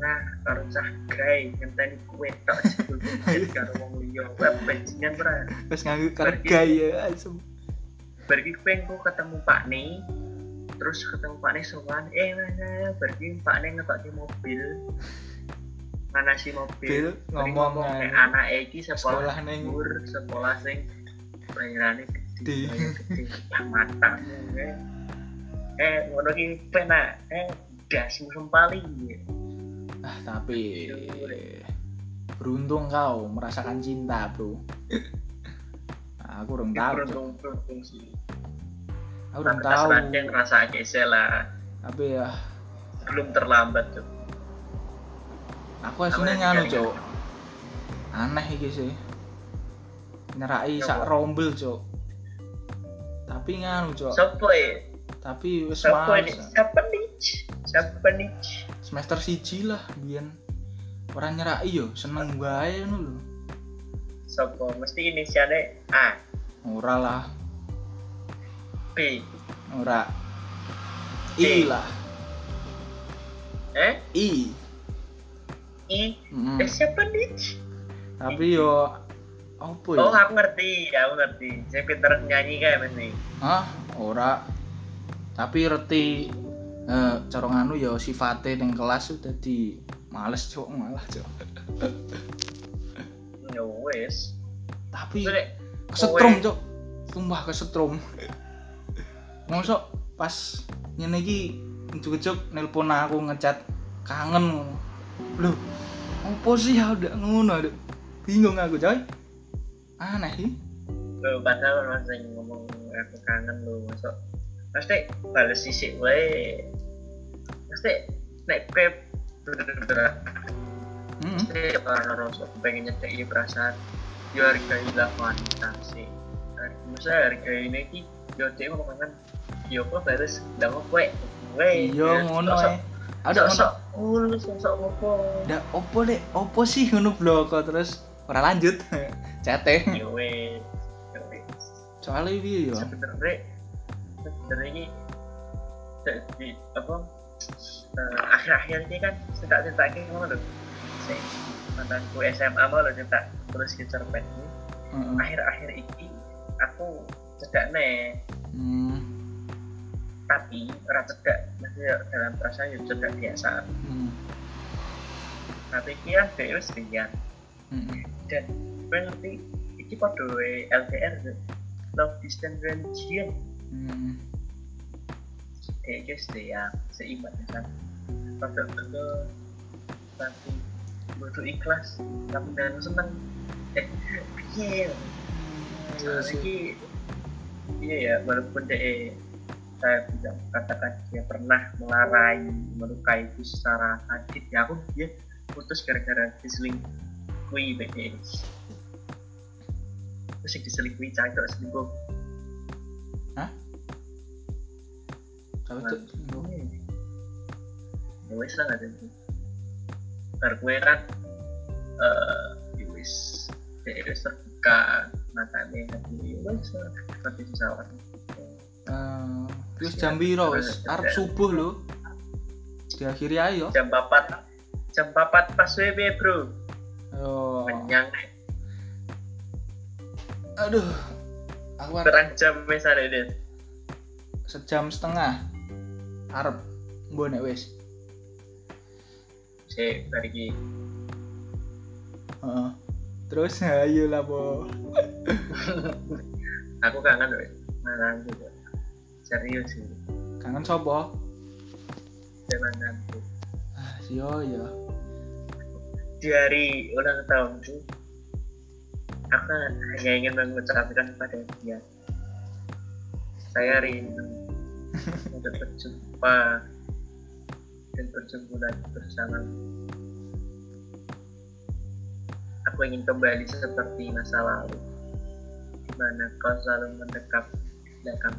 tengah-tengah karo cah gay ngenteni kue tok jebul bijit karo wong liya. Web bajingan bra terus nganggu kerja ya asem. Pergi pengen ketemu Pak Ni terus ketemu Pak Ni sowan eh mana pergi. Pak Ni ngetok mobil. Mana si mobil. Bil Bari ngomong kayak ae. anak iki sekolah Sekolah ning- dhuwur, sekolah sing bayarane Di. gede. Gede ah matamu eh ngono ki penak eh dasmu sempali ah tapi beruntung kau merasakan cinta bro. Nah, aku belum tahu Cok. beruntung beruntung sih. Aku belum tahu. rancang rasa kese lah. Tapi ya belum terlambat tuh aku aslinya nganu yang cok aneh iki sih. Nyerai Ya, sak rombel cok tapi nganu cok siapa ya tapi wis ini males siapa nih siapa nih semester siji lah biyen. Orang nyerai yo seneng wae ngono lho. Siapa mesti inisialnya A. Ora lah. B ora. D. I lah. Eh? I. I? Mm. eh siapa nih? Tapi yo apa ya oh aku ngerti aku ngerti. Saya pinter nyanyi kayak nih? Hah? Ora. Tapi reti eh cara nganu ya sifate ning kelas sudah di males cok malah cok ya wes. Tapi kesetrum cok sumpah kesetrum. Ngosok pas ngene iki ujuk-ujuk nelpon aku ngechat kangen ngono. Lho opo sih ya udah ngono aduh bingung aku coy. Aneh sih lo padahal masih ngomong aku kangen lo masuk pasti balas sisik wae. Pasti nek kayak bener-bener pasti orang rasa pengen nyedeki perasaan. Yo hargai lah wanita sih. Masa harga ini ki yo mau kangen yo kok balas ndak mau kue Weh, iya ngono ae ada ngono? sosok mulus sosok opo ndak opo dek opo sih ngono blok terus ora lanjut. Cete yo wes yo wes soalnya piye yo. Sebenarnya sebenarnya ini di apa eh, akhir-akhir ini kan cerita cerita ini mana loh mantanku SMA mau lo cerita terus ke cerpen ini Heeh. akhir-akhir ini aku cedak nih Hmm. tapi ora cedak maksudnya dalam perasaan ya cedak biasa Hmm. tapi kia dia wis Hmm. dan gue ngerti ini pada LDR love distance relation Hmm. kayak guys deh ya seimbang kan? Pada ke tapi butuh ikhlas tapi dan seneng. Eh iya sih. lagi iya ya walaupun dia saya tidak katakan dia pernah melarai melukai itu secara sakit ya aku dia putus gara-gara diselingkuhi BD terus yang diselingkuhi cah itu selingkuh Tapi tuh? ya wes lah ada itu ntar gue kan eh ya wes dia wes terbuka matanya ya wes lah tapi susah eh, terus jam piro wis? Arep subuh lho. Diakhiri ayo. jam 4 jam 4 pas WB bro. Yo. kenyang. Aduh. Aku terang jam misalnya deh sejam setengah. Arep mbok nek wis. si bari Heeh. Terus ayo lah, Po. aku kangen wes malah gitu serius sih Kangen sapa? mantanku Ah, yo yo. di hari ulang tahunku aku hanya ingin mengucapkan pada dia saya rindu untuk berjumpa dan berjumpa lagi bersama. Aku ingin kembali seperti masa lalu di mana kau selalu mendekap belakang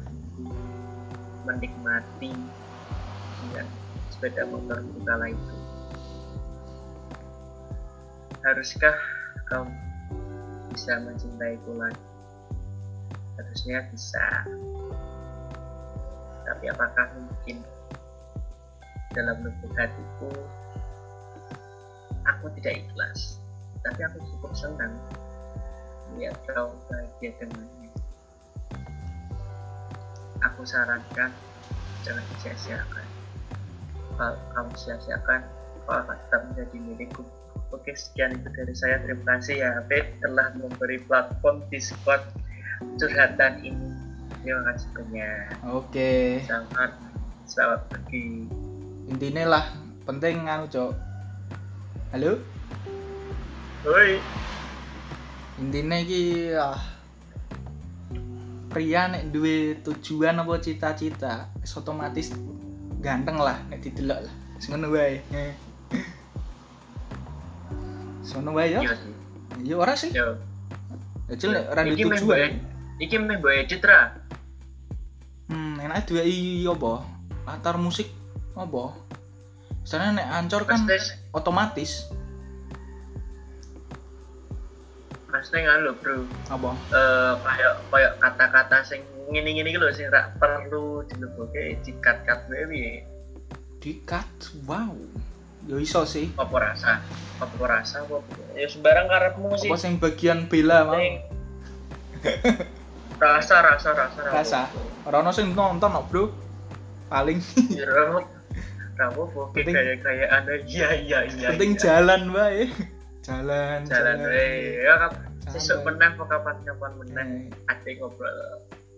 menikmati dengan sepeda motor kala itu. Haruskah kau bisa mencintaiku lagi? Harusnya bisa tapi apakah mungkin dalam lubuk hatiku aku tidak ikhlas tapi aku cukup senang melihat kau bahagia dengannya aku sarankan jangan sia-siakan kalau kamu sia-siakan akan tetap menjadi milikku Oke, sekian itu dari saya. Terima kasih ya, Beb, telah memberi platform Discord curhatan ini. Terima kasih banyak. Oke. Selamat, selamat pagi. Intinya lah penting nganu, Cok. Halo? Hoi. Intinya iki ah, pria nek duwe tujuan apa cita-cita wis otomatis ganteng lah nek didelok lah. Wis ngono wae. Wis ngono wae ya. Ya ora sih. Yo. Kecil nek ora duwe tujuan. boy- Iki meh boy Citra. Enak duwe i apa? Latar musik apa? Misalnya nek ancor kan Pasti, otomatis pasti nggak lo bro. apa? Eh, kayak kayak kata-kata sing ngene-ngene iki lho sing rak perlu dilebokke dikat-kat wae piye. Dikat. Wow. Ya iso sih. Apa rasa? Apa rasa apa? Ya sembarang karepmu sih. Apa sing bagian bela mau? Rasa rasa rasa Rasa. Ora ono sing nonton kok, Bro. Paling. Kamu oke gaya gaya anda iya iya iya penting iya. jalan wae. Jalan jalan wae. Ya kan sesuk menang kok kapan kapan menang. Eh, ada ngobrol.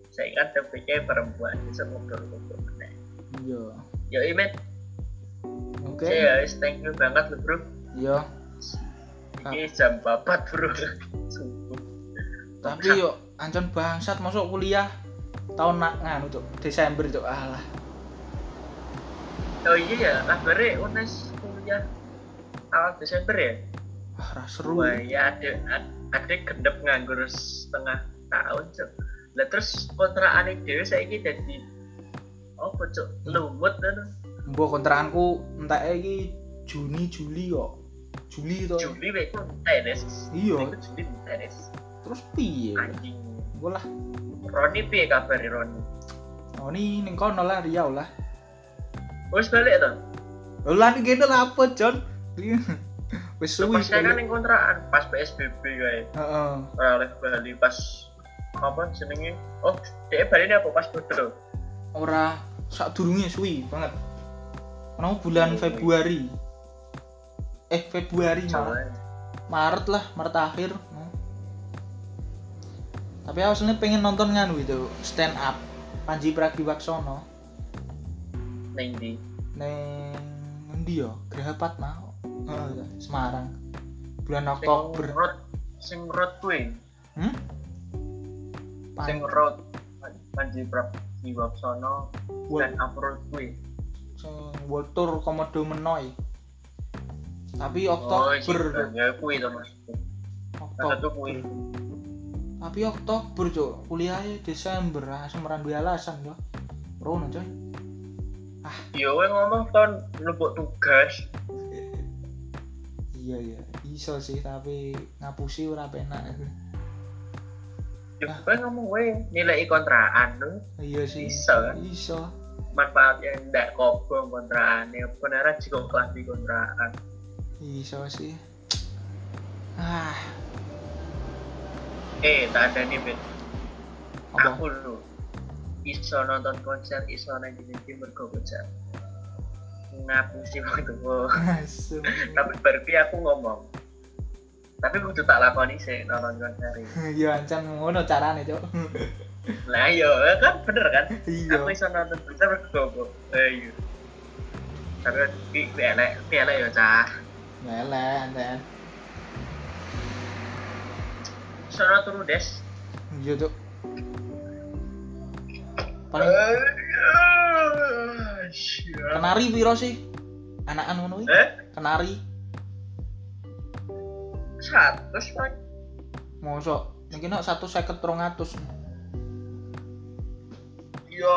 Saya kan topiknya perempuan bisa ngobrol ngobrol menang. Iya. Yo imet. Oke. Saya guys thank you banget lo bro. Iya. Ini jam 4 bro. Tapi yo ancon bangsat masuk kuliah. Tahun nak nganu cuk. Desember cuk. Alah. Oh iya ya kabarnya unes kuliah awal Desember ya? Ah ra seru. Wah ya ada ada gendep nganggur setengah tahun cok lah terus kontrakan dewe saya ini jadi apa cok lumut dan mbok kontrakanku entek iki Juni Juli kok. Juli to. Juli itu tenis iya. Itu Juli tenis terus piye? Anjing gue lah. Roni piye kabar Roni? Oh ini ning kono lah Riau lah. Wis balik tuh lah ning kene lah apa John? Wis suwi pas saya kan yang kontrakan pas PSBB kayak heeh. Oleh Bali pas apa jenenge? Oh dia Bali apa? Pas bodoh. Ora sak durunge suwi banget. Ono bulan Oh. Februari. Eh Februari malah. Maret lah Maret akhir. Hmm. Tapi aku sebenarnya pengen nonton nganu itu stand up. Panji Pragiwaksono. Neng di neng endi ya? Graha Patma. Heeh, Semarang. Bulan sing Oktober. road sing road kuwi. Hmm? sing Pan- road Panji Pragiwaksono World, dan upload kuwi. Sing World Tour Komodo Menoi. Tapi Oh, Oktober. sing- ya kuwi to Mas. Oktober kuwi. Tapi Oktober cok kuliahnya Desember ah semeran dua alasan yo Rono coy. Ya kowe ngomong ton. Lupuk tugas. iya iya. Iso sih tapi ngapusi ora penak. Ya Ah. kowe ngomong kowe nilai kontrakan lu iya sih. Iso, kan? iso. Manfaatnya ndak kobong kontrakannya beneran juga kelas di kontrakan. iso sih. Ah Eh, tak ada nih, Bet. apa Aku lu iso nonton konser iso nang di mergo konser. Ngapusi waktu. Tapi berarti aku ngomong. Tapi kudu tak lakoni sih nonton konser ini. ya ancan ngono carane cok Lah iya kan bener kan? iya Aku iso nonton konser gua. Eh iya. Tapi di elek, di elek ya cah. lele anten Sono turu des. iya cok paling kenari piro sih? Anakan ngono iki? Eh, kenari. Satu pak. mosok. Mungkin satu seket rong atus. Iya,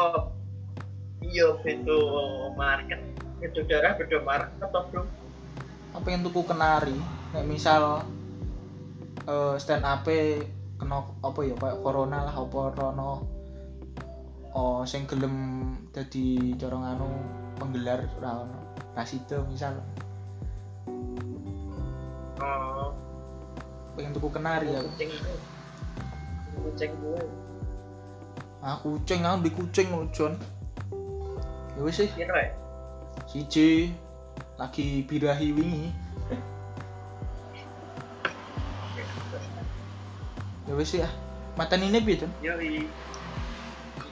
iya beda market, beda daerah, beda market atau bro? apa yang tuku kenari. Nek misal eh, stand up kena apa ya kayak corona lah apa rono oh sing gelem dadi corong anu penggelar ora ono rasido misal. Oh, pengen tuku kenari aku kucing. Kucing gue. ah kucing aku di kucing lho John. Ya wis sih. Kira ya? siji lagi birahi wingi ya wis sih ah matan ini piye John Yo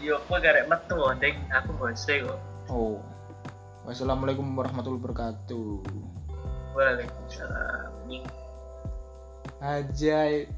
yo aku garek metu, deng. Aku bose kok. oh. Wassalamualaikum warahmatullahi wabarakatuh. Waalaikumsalam. Ajay